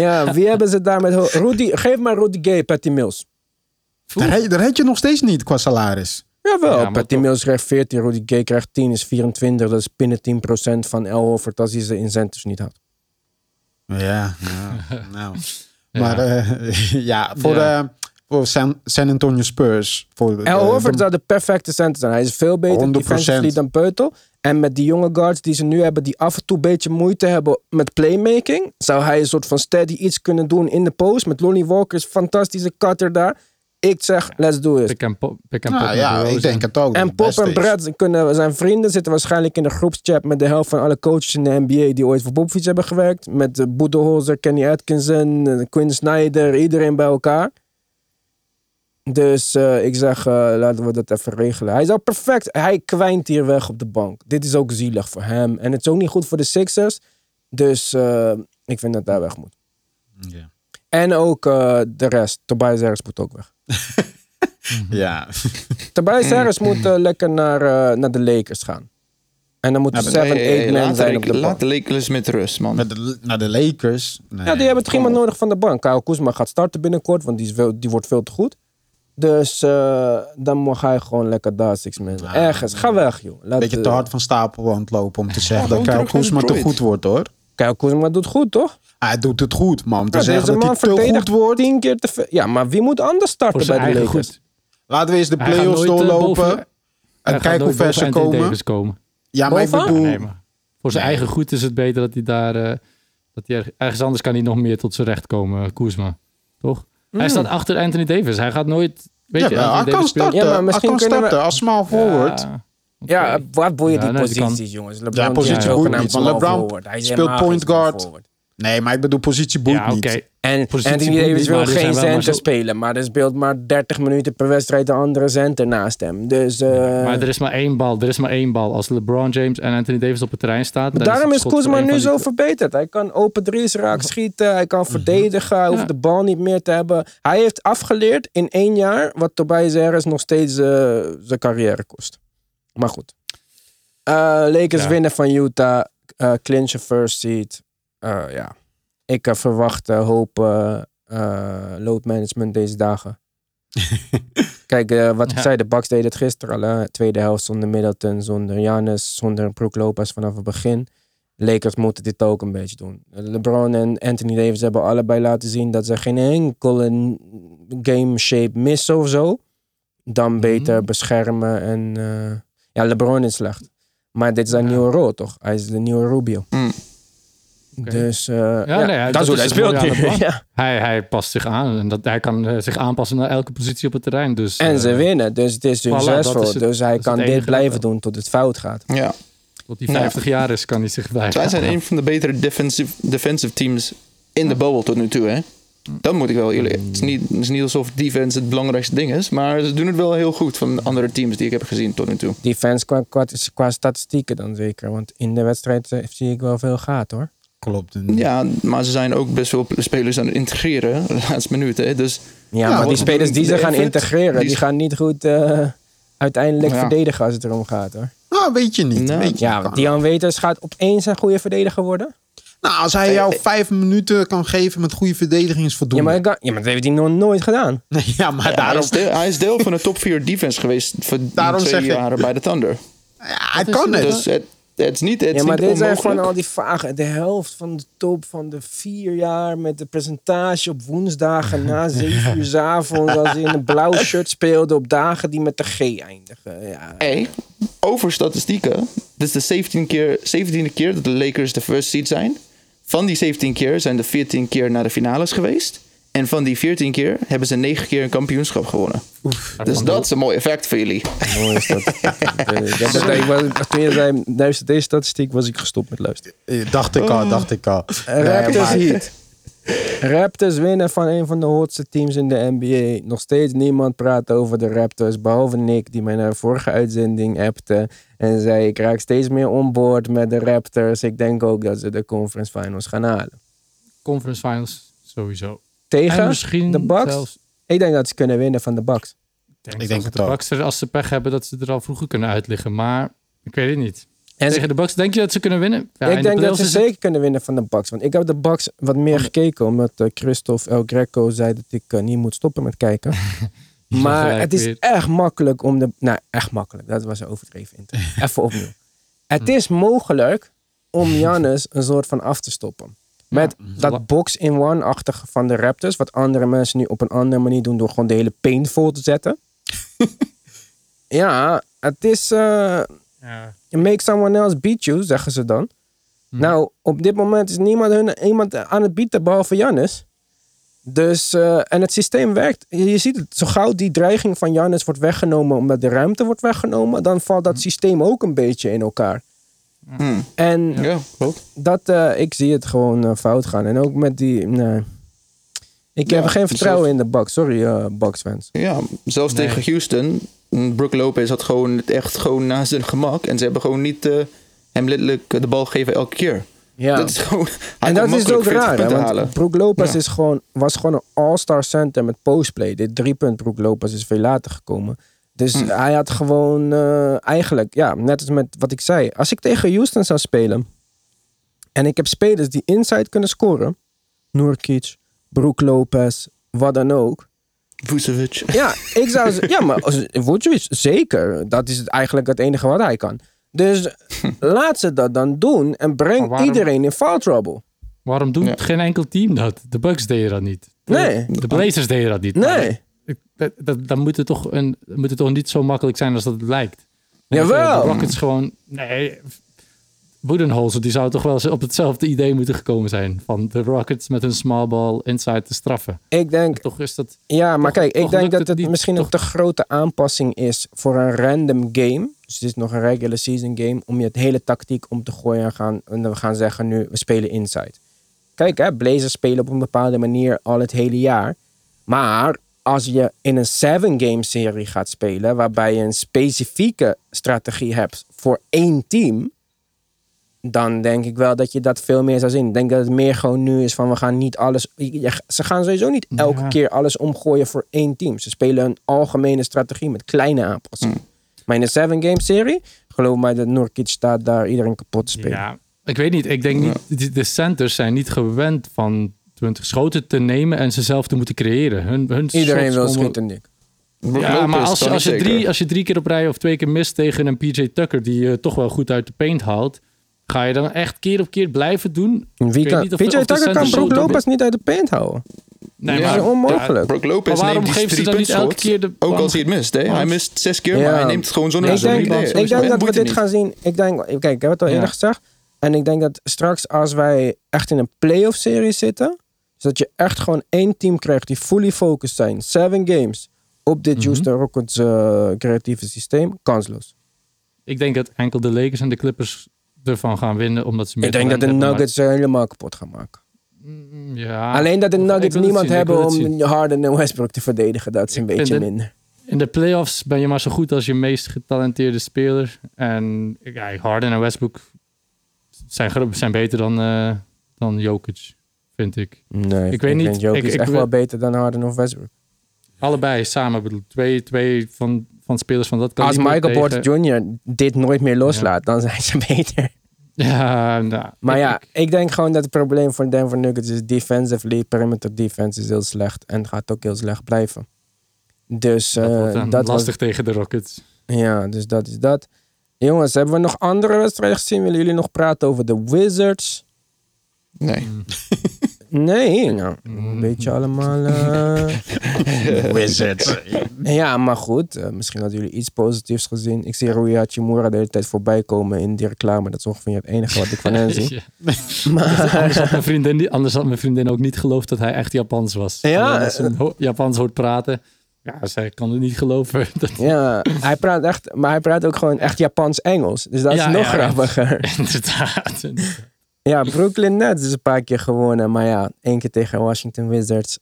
Ja, wie hebben ze daar met... Rudy, geef maar Rudy Gay, Patty Mills. Daar daar red je nog steeds niet qua salaris. Jawel, Ja, Patty toch- Mills krijgt 14, Rudy Gay krijgt 10, is 24. Dat is binnen 10% van El Horford als hij zijn incentives niet had. Ja, ja nou. Maar eh, ja, voor, Ja. eh, voor San, San Antonio Spurs. Voor, El Horford de- zou de perfecte center zijn. Hij is veel beter 100%. defensively dan Peutel. En met die jonge guards die ze nu hebben, die af en toe een beetje moeite hebben met playmaking, zou hij een soort van steady iets kunnen doen in de post. Met Lonnie Walker is een fantastische cutter daar. Ik zeg, let's do it. Pick en pop. Pick pop Nou met ja, ik denk het ook. En Pop en. Brad kunnen, zijn vrienden, zitten waarschijnlijk in de groepschat met de helft van alle coaches in de NBA die ooit voor Popovich hebben gewerkt. Met uh, Budenholzer, Kenny Atkinson, eh, Quinn Snyder, iedereen bij elkaar. Dus eh, ik zeg, eh, laten we dat even regelen. Hij zou perfect, hij kwijnt hier weg op de bank. Dit is ook zielig voor hem. En het is ook niet goed voor de Sixers. Dus eh, ik vind dat hij weg moet. Ja. En ook eh, de rest. Tobias Harris moet ook weg. Ja. Tobias Harris moet eh, lekker naar, eh, naar de Lakers gaan. En dan eight men laat, zijn de, op de laat bank. de Lakers met rust, man. Met de, naar de Lakers. Nee. Ja, die hebben toch iemand nodig van de bank. Kyle Kuzma gaat starten binnenkort, want die, is veel, die wordt veel te goed. Dus eh, dan mag hij gewoon lekker daar six man. Ergens, ga weg joh. Laat, Beetje te hard van stapel aan het lopen om te zeggen dat Kyle Kuzma te goed wordt hoor. Kyle Kuzma doet goed toch? Hij doet het goed, maar om te Ja, zeggen deze dat hij man te goed wordt. tien keer te. Ja, maar wie moet anders starten Voor zijn bij de eigen Lakers? goed. Laten we eens de Hij play-offs eh, doorlopen. en Hij gaat kijken hoe nooit ver ze komen. Davis komen. Ja, maar ik Boven? bedoel... Nee, maar voor zijn Nee. eigen goed is het beter dat hij daar... eh, dat hij er- ergens anders kan hij nog meer tot zijn recht komen, Koesma. Toch? Hij staat achter Anthony Davis. Hij gaat nooit... Weet ja, je, hij kan starten. Ja, maar hij kan we- starten als small forward. Ja, Ja, wat boeien Ja, die die kan- jongens. LeBron Ja, positie boeit niet, small LeBron. Hij speelt point guard. forward. Nee, maar ik bedoel, positie boeit Ja, oké. niet. En boeit Davis wil geen center zo- spelen. Maar er speelt maar 30 minuten per wedstrijd een andere center naast hem. Dus, eh, Maar er is maar één bal. Er is maar één bal. Als LeBron James en Anthony Davis op het terrein staan... daarom is één nu die zo verbeterd. Hij kan open drie's raak schieten. Hij kan verdedigen. Hij hoeft Ja. de bal niet meer te hebben. Hij heeft afgeleerd in één jaar wat Tobias Harris nog steeds eh, zijn carrière kost. Maar goed. Eh, Lakers Ja. winnen van Utah. eh clinchen first seed. Eh, ja. Ik eh, verwacht eh, hoop load management deze dagen. Kijk, eh, wat ik zei, de Bucks deden het gisteren al. hè. Tweede helft zonder Middleton, zonder Giannis, zonder Brook Lopez vanaf het begin. Lakers moeten dit ook een beetje doen. LeBron en Anthony Davis hebben allebei laten zien dat ze geen enkele game shape missen of zo. Dan beter beschermen en... eh, ja, LeBron is slecht. Maar dit is zijn Ja. nieuwe rol, toch? Hij is de nieuwe Rubio. Mm. Dus eh, ja, nee, ja, dat is hoe dat hij speelt ja. Hij, hij past zich aan. En dat, hij kan eh, zich aanpassen naar elke positie op het terrein. Dus, En ze eh, winnen, dus het is succesvol. dus hij kan dit blijven wel. doen tot het fout gaat. Ja. Tot hij 50 jaar is, kan hij zich blijven. Zij zijn een van de betere defensive, defensive teams in de bubble tot nu toe, hè? Dat moet ik wel eerlijk. Het is niet, het is niet alsof defense het belangrijkste ding is, maar ze doen het wel heel goed van andere teams die ik heb gezien tot nu toe. Defense qua, qua, qua statistieken dan zeker. Want in de wedstrijd zie ik wel veel gaat hoor. Klopt. Ja, maar ze zijn ook best wel spelers aan het integreren de laatste minuten. Hè? Dus Ja, maar die spelers die ze gaan effort, integreren, die- die gaan niet goed eh, uiteindelijk Ja. verdedigen als het erom gaat hoor. Nou, weet je niet. Nou, weet je Ja, niet. want Dion Waiters gaat opeens een goede verdediger worden. Nou, als hij jou vijf minuten kan geven met goede verdediging is Ja, voldoende. maar, ik kan- ja, maar dat heeft hij nog nooit gedaan. Ja, maar ja, hij, daarom... is deel, hij is deel van de top 4 defense geweest voor Daarom twee zeg ik- jaren bij de Thunder. Ja, hij kan het. Dus het, het is niet, het is Ja, maar dit zijn van al die vage. De helft van de top van de vier jaar met de presentatie op woensdagen na zeven uur 's avonds. Als hij in een blauw shirt speelde op dagen die met de G eindigen. Ja. Hey, over statistieken. Dit is de 17 keer, 17e keer dat de Lakers de first seed zijn. Van die 17 keer zijn er 14 keer naar de finales geweest. En van die 14 keer hebben ze 9 keer een kampioenschap gewonnen. Dus dat is een mooi effect voor jullie. Mooi is dat. Eh, toen je zei, luister deze statistiek, was ik gestopt met luisteren. Eh, Dacht ik al, dacht ik al. Raptors maar- Heat. Raptors winnen van een van de hotste teams in de NBA. Nog steeds niemand praat over de Raptors, behalve Nick, die mij naar de vorige uitzending appte. En zei, ik raak steeds meer onboord met de Raptors. Ik denk ook dat ze de conference finals gaan halen. Conference Finals, sowieso. En Tegen misschien de Bucks? zelfs... Ik denk dat ze kunnen winnen van de Bucks. denk, Ik denk dat de. Bucks er, als ze pech hebben, dat ze er al vroeger kunnen uitliggen. Maar ik weet het niet. En Tegen de Bucks, denk je dat ze kunnen winnen? Ja, ik de denk dat ze het- zeker kunnen winnen van de Bucks. Want ik heb de Bucks wat meer gekeken. Omdat eh, Christophe El Greco zei dat ik eh, niet moet stoppen met kijken. Maar het is weer. echt makkelijk om de... Nou, echt makkelijk. Dat was een overdreven intro. Even opnieuw. Het is mogelijk om Giannis een soort van af te stoppen. Met dat box-in-one-achtige van de Raptors. Wat andere mensen nu op een andere manier doen. Door gewoon de hele paint vol te zetten. ja, het is... eh, Ja. Make someone else beat you, zeggen ze dan. Nou, op dit moment is niemand hun, iemand aan het bieden behalve Jannis. Dus, eh, en het systeem werkt. Je je ziet het, zo gauw die dreiging van Jannis wordt weggenomen omdat de ruimte wordt weggenomen, dan valt dat systeem ook een beetje in elkaar. Hmm. En Ja, klopt. dat, eh, ik zie het gewoon eh, fout gaan. En ook met die, nee. Ik Ja, heb geen vertrouwen zelfs- in de Bucks. Sorry, eh Bucks fans. Ja, zelfs Nee. tegen Houston. mm, Brook Lopez had gewoon het echt gewoon naast zijn gemak. En ze hebben gewoon niet hem letterlijk de bal gegeven elke keer. Ja. Dat is gewoon, en dat is makkelijk ook 40 raar, hè, want. Brook Lopez Ja. is gewoon, was gewoon een all-star center met postplay. Dit driepunt Brook Lopez is veel later gekomen. Dus Hm. hij had gewoon eh, eigenlijk, ja, net als met wat ik zei. Als ik tegen Houston zou spelen en ik heb spelers die inside kunnen scoren, Nurkic, Brook Lopez, wat dan ook. Vucevic. Ja, ik zou z- ja, maar als- Vucevic, zeker. Dat is het eigenlijk het enige wat hij kan. Dus laat ze dat dan doen en breng waarom- iedereen in foul trouble. Waarom doet Ja. geen enkel team dat? De Bucks deden dat niet. De, Nee. De Blazers deden dat niet. Nee. Dat, dat, dan moet het, toch een, moet het toch niet zo makkelijk zijn als dat het lijkt. En Jawel. De Rockets gewoon... Nee, Budenholzer, die zou toch wel eens op hetzelfde idee moeten gekomen zijn. Van de Rockets met hun small ball inside te straffen. Ik denk, Toch is dat... ja, maar Toch- kijk, ik denk dat het misschien toch? een te grote aanpassing is voor een random game. Dus het is nog een regular season game. Om je het hele tactiek om te gooien en, gaan, en we gaan zeggen nu, we spelen inside. Kijk, hè, Blazers spelen op een bepaalde manier al het hele jaar. Maar als je in een seven game serie gaat spelen, waarbij je een specifieke strategie hebt voor één team, dan denk ik wel dat je dat veel meer zou zien. Ik denk dat het meer gewoon nu is van we gaan niet alles. Ze gaan sowieso niet elke Ja. keer alles omgooien voor één team. Ze spelen een algemene strategie met kleine aanpassingen. Maar in een seven game serie, geloof mij dat Nurkic staat daar iedereen kapot te spelen. Ja, ik weet niet. Ik denk niet... De centers zijn niet gewend van 20 schoten te nemen en ze zelf te moeten creëren. Hun, hun Iedereen wil schieten, Nick. Ja, maar als, als, je drie, als je drie keer op rij of twee keer mist tegen een PJ Tucker... die je toch wel goed uit de paint haalt... ga je dan echt keer op keer blijven doen? Wie kan, niet PJ Tucker kan Brook Lopez niet uit de paint houden. Nee, dat is onmogelijk. Brook Lopez Maar waarom neemt die geeft ze dan niet elke keer de... Ook als hij het mist. Hè? Hij mist zes keer, Ja. maar hij neemt het gewoon zonder ik denk, rebound. ik denk dat we dit niet. gaan zien. Ik denk, kijk, ik heb het al Ja. eerder gezegd. En ik denk dat straks als wij echt in een playoff serie zitten, zodat je echt gewoon één team krijgt die fully focused zijn, seven games, op dit Mhm. Houston Rockets eh, creatieve systeem, kansloos. Ik denk dat enkel de Lakers en de Clippers ervan gaan winnen... omdat ze meer Ik denk dat de Nuggets ze helemaal kapot gaan maken. Mm, Ja. Alleen dat de Nuggets niemand zien, hebben om. Harden en Westbrook te verdedigen, dat is een Ik beetje minder. In de playoffs ben je maar zo goed als je meest getalenteerde speler. En ja, Harden en Westbrook zijn, zijn beter dan, eh dan Jokic, vind ik. Nee, Ik weet niet, vind Jokic ik- ik echt wil- wel beter dan Harden of Westbrook. Allebei samen bedoel ik. Twee, twee van, van spelers van dat Als kaliber Michael tegen- Porter Jr. dit nooit meer loslaat, dan zijn ze beter. Ja, nou, Maar ik- ja, ik- ik denk gewoon dat het probleem voor Denver Nuggets is defensively. Perimeter defense is heel slecht en gaat ook heel slecht blijven. Dus dat eh, wordt was, lastig tegen de Rockets. ja, dus dat is dat. Jongens, hebben we nog andere wedstrijden gezien? Willen jullie nog praten over de Wizards? Nee. Nee, nou, een beetje allemaal. eh, Wizards. Ja, maar goed. eh, misschien hadden jullie iets positiefs gezien. Ik zie Rui Hachimura de hele tijd voorbij komen in die reclame. Dat is ongeveer het enige wat ik van hen zie. Anders, Maar, had mijn vriendin, anders had mijn vriendin ook niet geloofd dat hij echt Japans was. Ja, Alleen Als ze hem ho- Japans hoort praten, ja, zij kan het niet geloven. Dat, ja, hij praat echt, maar hij praat ook gewoon echt Japans-Engels. Dus dat is Ja, nog ja, ja. grappiger. inderdaad. Ja, Brooklyn Nets is een paar keer gewonnen. Maar ja, één keer tegen Washington Wizards.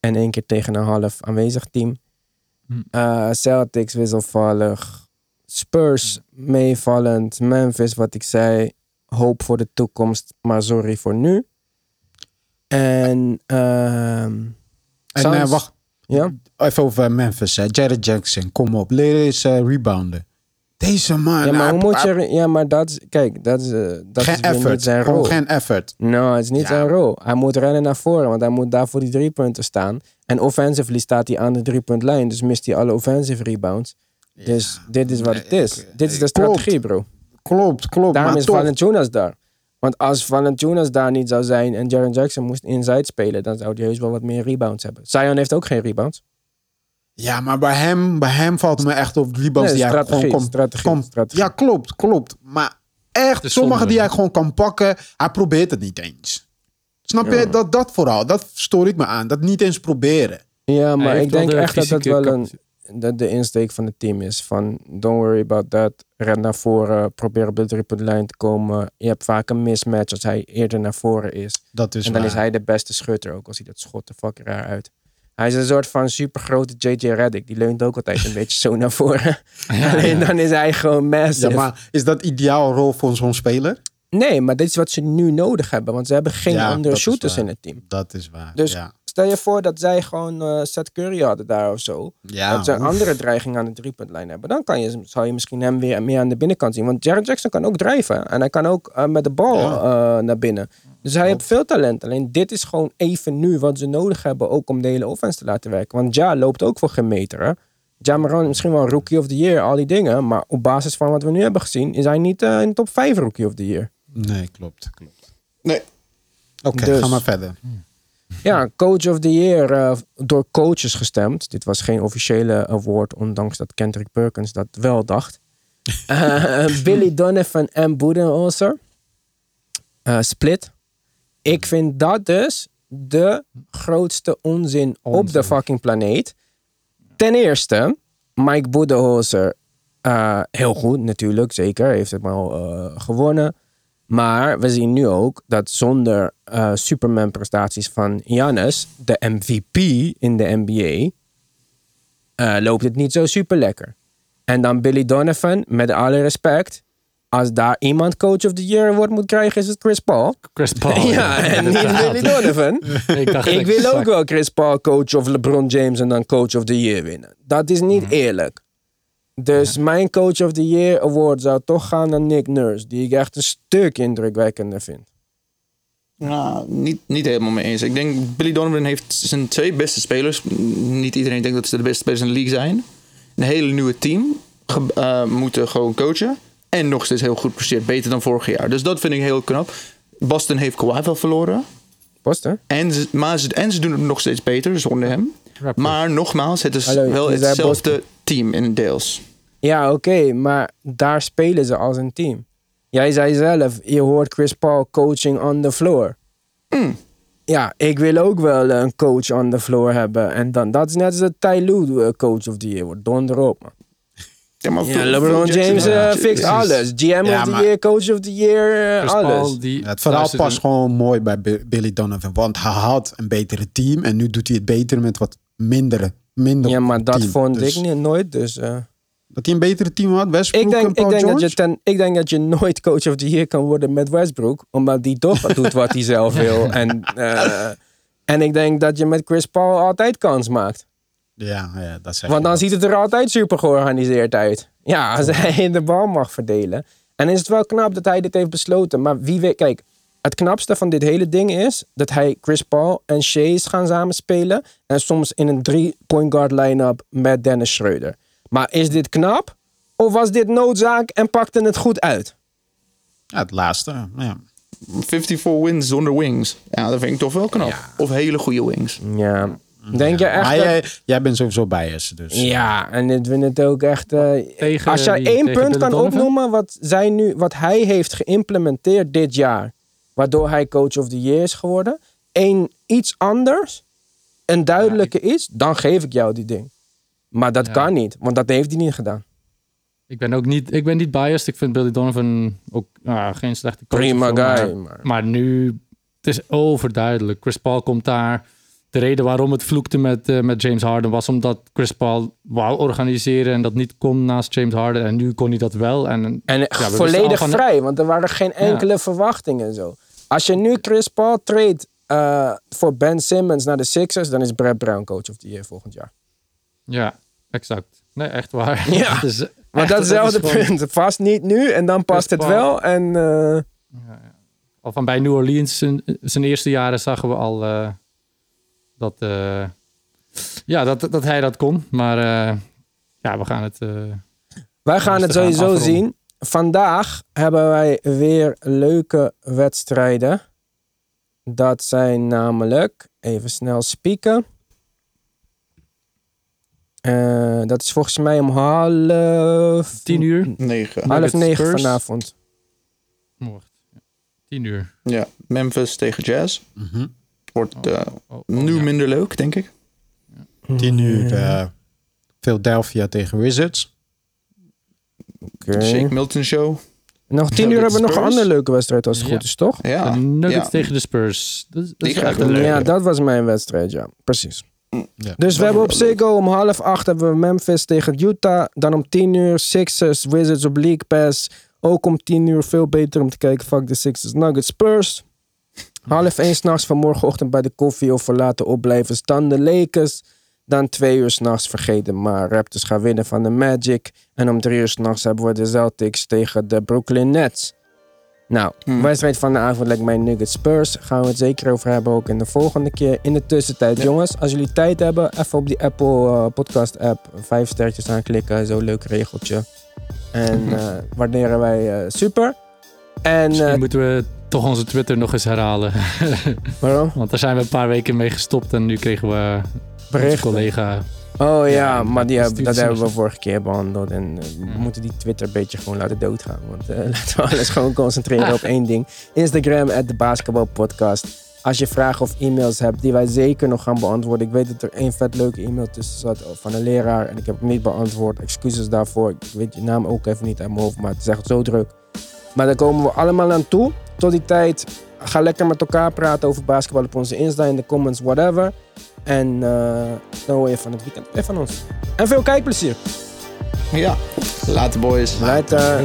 En één keer tegen een half aanwezig team. Hm. Eh, Celtics wisselvallig. Spurs meevallend. Memphis, wat ik zei. Hoop voor de toekomst, maar sorry voor nu. En, ehm En eh, wacht. Ja? Even over Memphis, hè. Jared Jackson, kom op. Leer eens eh, rebounden. Deze man. Ja, maar hij- hoe moet hij- je... Ja, maar dat is... Kijk, dat is, eh, dat geen is weer niet effort. zijn rol. geen effort. Nou, het is niet Ja. zijn rol. Hij moet rennen naar voren, want hij moet daar voor die drie punten staan. En offensively staat hij aan de drie puntlijn, dus mist hij alle offensive rebounds. Dus dit is wat het is. Dit is de Klopt. strategie, bro. Klopt, klopt. Daarom maar is toch, Valanciunas daar. Want als Valanciunas daar niet zou zijn en Jaren Jackson moest inside spelen, dan zou hij heus wel wat meer rebounds hebben. Zion heeft ook geen rebounds. Ja, maar bij hem, bij hem valt het me echt op rebounds Nee, die hij strategie, gewoon kon, strategie, kon- strategie. Ja, klopt, klopt. Maar echt, sommige die hij gewoon kan pakken, hij probeert het niet eens. Snap je? Dat, dat vooral, dat stoor ik me aan. Dat niet eens proberen. Ja, maar ik denk de echt dat dat wel een, dat de insteek van het team is. Van, don't worry about that. Ren naar voren, probeer op de driepuntlijn te komen. Je hebt vaak een mismatch als hij eerder naar voren is. Dat is en dan waar. is hij de beste schutter ook, als hij dat schot er fucking raar uit. Hij is een soort van supergrote JJ Reddick. Die leunt ook altijd een beetje zo naar voren. Alleen dan is hij gewoon massive. Ja, maar is dat ideaal rol voor zo'n speler? Nee, maar dit is wat ze nu nodig hebben. Want ze hebben geen Ja, andere shooters in het team. Dat is waar. Dus stel je voor dat zij gewoon eh Seth Curry hadden daar of zo. Dat ze een andere dreiging aan de driepuntlijn hebben. Dan kan je, zou je misschien hem weer meer aan de binnenkant zien. Want Jared Jackson kan ook drijven. En hij kan ook eh, met de bal eh, naar binnen. Dus hij heeft veel talent. Alleen dit is gewoon even nu wat ze nodig hebben. Ook om de hele offense te laten werken. Want Ja loopt ook voor geen meter. Hè? Misschien wel rookie of the year. Al die dingen. Maar op basis van wat we nu hebben gezien. Is hij niet eh, in de top 5 rookie of the year. Nee, klopt. klopt. Nee. Oké, Dus- ga maar verder. Ja, Coach of the Year eh, door coaches gestemd. Dit was geen officiële award, ondanks dat Kendrick Perkins dat wel dacht. Eh, Billy Donovan en Budenholzer. Split. Ik vind dat dus de grootste onzin, op de fucking planeet. Ten eerste, Mike Budenholzer, eh, heel goed natuurlijk, zeker. Heeft het al eh, gewonnen. Maar we zien nu ook dat zonder eh, Superman prestaties van Giannis, de MVP in de NBA, loopt het niet zo super lekker. En dan Billy Donovan, met alle respect, als daar iemand coach of the year award moet krijgen, is het Chris Paul. Chris Paul. ja, en niet Billy Donovan. Ik, dacht Ik wil ook wel Chris Paul coach of LeBron James en dan coach of the year winnen. Dat is niet eerlijk. Dus mijn coach of the year award zou toch gaan naar Nick Nurse, die ik echt een stuk indrukwekkender vind. Nou, niet, niet helemaal mee eens. Ik denk Billy Donovan heeft zijn twee beste spelers. Niet iedereen denkt dat ze de beste spelers in de league zijn. Een hele nieuwe team ge- eh, moeten gewoon coachen. En nog steeds heel goed presteert. Beter dan vorig jaar. Dus dat vind ik heel knap. Boston heeft Kawhi wel verloren. Boston? En ze, maar ze, en ze doen het nog steeds beter zonder hem. Maar nogmaals, het is Hallo, wel hetzelfde team in deels. Ja, oké, maar daar spelen ze als een team. Jij zei zelf, je hoort Chris Paul coaching on the floor. Ja, ik wil ook wel een coach on the floor hebben. En dan, dat is net als de Ty Lue eh, coach of the year wordt. Donder op, man. Ja, maar Ja, Phil- LeBron James Jackson- Ja, fixt precies. alles. GM Ja, of the year, coach of the year, eh, alles. Paul, die, Het verhaal past gewoon mooi bij Bi- Billy Donovan. Want hij had een betere team. En nu doet hij het beter met wat mindere. Minder Ja, maar dat team. vond Dus ik niet, nooit. Dus, eh. Dat hij een betere team had. Westbrook ik, en denk, Paul ik, denk dat je ten, ik denk dat je nooit coach of the year kan worden met Westbrook. Omdat die toch doet wat hij zelf wil. En, eh, en ik denk dat je met Chris Paul altijd kans maakt. Ja, ja, dat zeg Want dan ziet het er altijd super georganiseerd uit. Ja, als hij de bal mag verdelen. En is het wel knap dat hij dit heeft besloten. Maar wie weet, kijk, het knapste van dit hele ding is dat hij Chris Paul en Shea is gaan samenspelen. En soms in een drie-point guard line-up met Dennis Schreuder. Maar is dit knap? Of was dit noodzaak en pakte het goed uit? Ja, het laatste. Ja. 54 wins zonder wings. Ja, dat vind ik toch wel knap. Of hele goede wings. Ja. Denk je echt Maar dat... jij, jij bent sowieso biased. Dus. Ja, en ik vind het ook echt. eh, Tegen als jij één punt kan opnoemen wat, zij nu, wat hij heeft geïmplementeerd dit jaar, waardoor hij coach of the year is geworden, één iets anders, een duidelijke iets, dan geef ik jou die ding. Maar dat Ja. kan niet, want dat heeft hij niet gedaan. Ik ben ook niet, ik ben niet biased. Ik vind Billy Donovan ook ah, geen slechte coach. Prima zo, guy, Maar, maar- maar nu, het is overduidelijk. Chris Paul komt daar. De reden waarom het vloekte met, eh, met James Harden was omdat Chris Paul wou organiseren en dat niet kon naast James Harden. En nu kon hij dat wel. En, En ja, volledig van- vrij, want er waren geen enkele verwachtingen en zo. Als je nu Chris Paul trade eh, voor Ben Simmons naar de Sixers, dan is Brad Brown coach of the year volgend jaar. Ja, exact. Nee, echt waar. Ja, Het is Maar datzelfde is gewoon- punt. Vast niet nu en dan past het Paul. wel. En eh, Al van bij New Orleans zijn, zijn eerste jaren zagen we al dat, eh, ja, dat, dat hij dat kon. Maar eh, ja, we gaan het. eh, wij gaan het sowieso afronden. zien. Vandaag hebben wij weer leuke wedstrijden. Dat zijn namelijk, even snel spieken. Eh, dat is volgens mij om half... tien uur. 9. Half negen Spurs. vanavond. Wacht. Tien uur. Ja, Memphis tegen Jazz. Mhm. Wordt eh, Oh, oh, nu ja. minder leuk, denk ik. 10 uur eh, Philadelphia tegen Wizards. Oké. De Shake Milton Show. Nog tien uur hebben we nog een andere leuke wedstrijd als het Ja. goed is, toch? Ja, De Nuggets ja. tegen de Spurs. Dat, is- dat Die echt een. Ja, dat was mijn wedstrijd, ja. Precies. Ja. Dus we hebben op. Ziggo om half acht hebben we Memphis tegen Utah. Dan om tien uur Sixers, Wizards op League Pass. Ook om tien uur veel beter om te kijken. Fuck de Sixers, Nuggets, Spurs. Half één s'nachts van morgenochtend bij de koffie of voor laten opblijven. Dan de Lakers. Dan twee uur s'nachts vergeten. Maar Raptors gaan winnen van de Magic. En om drie uur s'nachts hebben we de Celtics tegen de Brooklyn Nets. Nou, Hmm. wedstrijd van de avond lijkt mij Nuggets Spurs. Gaan we het zeker over hebben ook in de volgende keer. In de tussentijd, Ja. jongens, als jullie tijd hebben, even op die Apple eh, podcast app vijf sterretjes aanklikken. Zo'n leuk regeltje. En eh, waarderen wij eh, super. En Misschien eh, moeten we toch onze Twitter nog eens herhalen. waarom? Want daar zijn we een paar weken mee gestopt en nu kregen we Berichten. collega. Oh ja, Ja, maar die dat dat hebben we vorige keer behandeld. En eh, we Ja. moeten die Twitter een beetje gewoon laten doodgaan. Want eh, laten we alles gewoon concentreren op één ding. Instagram, at de basketbalpodcast. Als je vragen of e-mails hebt die wij zeker nog gaan beantwoorden. Ik weet dat er één vet leuke e-mail tussen zat van een leraar. En ik heb hem niet beantwoord. Excuses daarvoor. Ik weet je naam ook even niet uit mijn hoofd. Maar het is echt zo druk. Maar daar komen we allemaal aan toe. Tot die tijd, ga lekker met elkaar praten over basketbal op onze Insta, in de comments, whatever. En eh, dan hoor je van het weekend weer van ons. En veel kijkplezier. Ja, later boys. Later.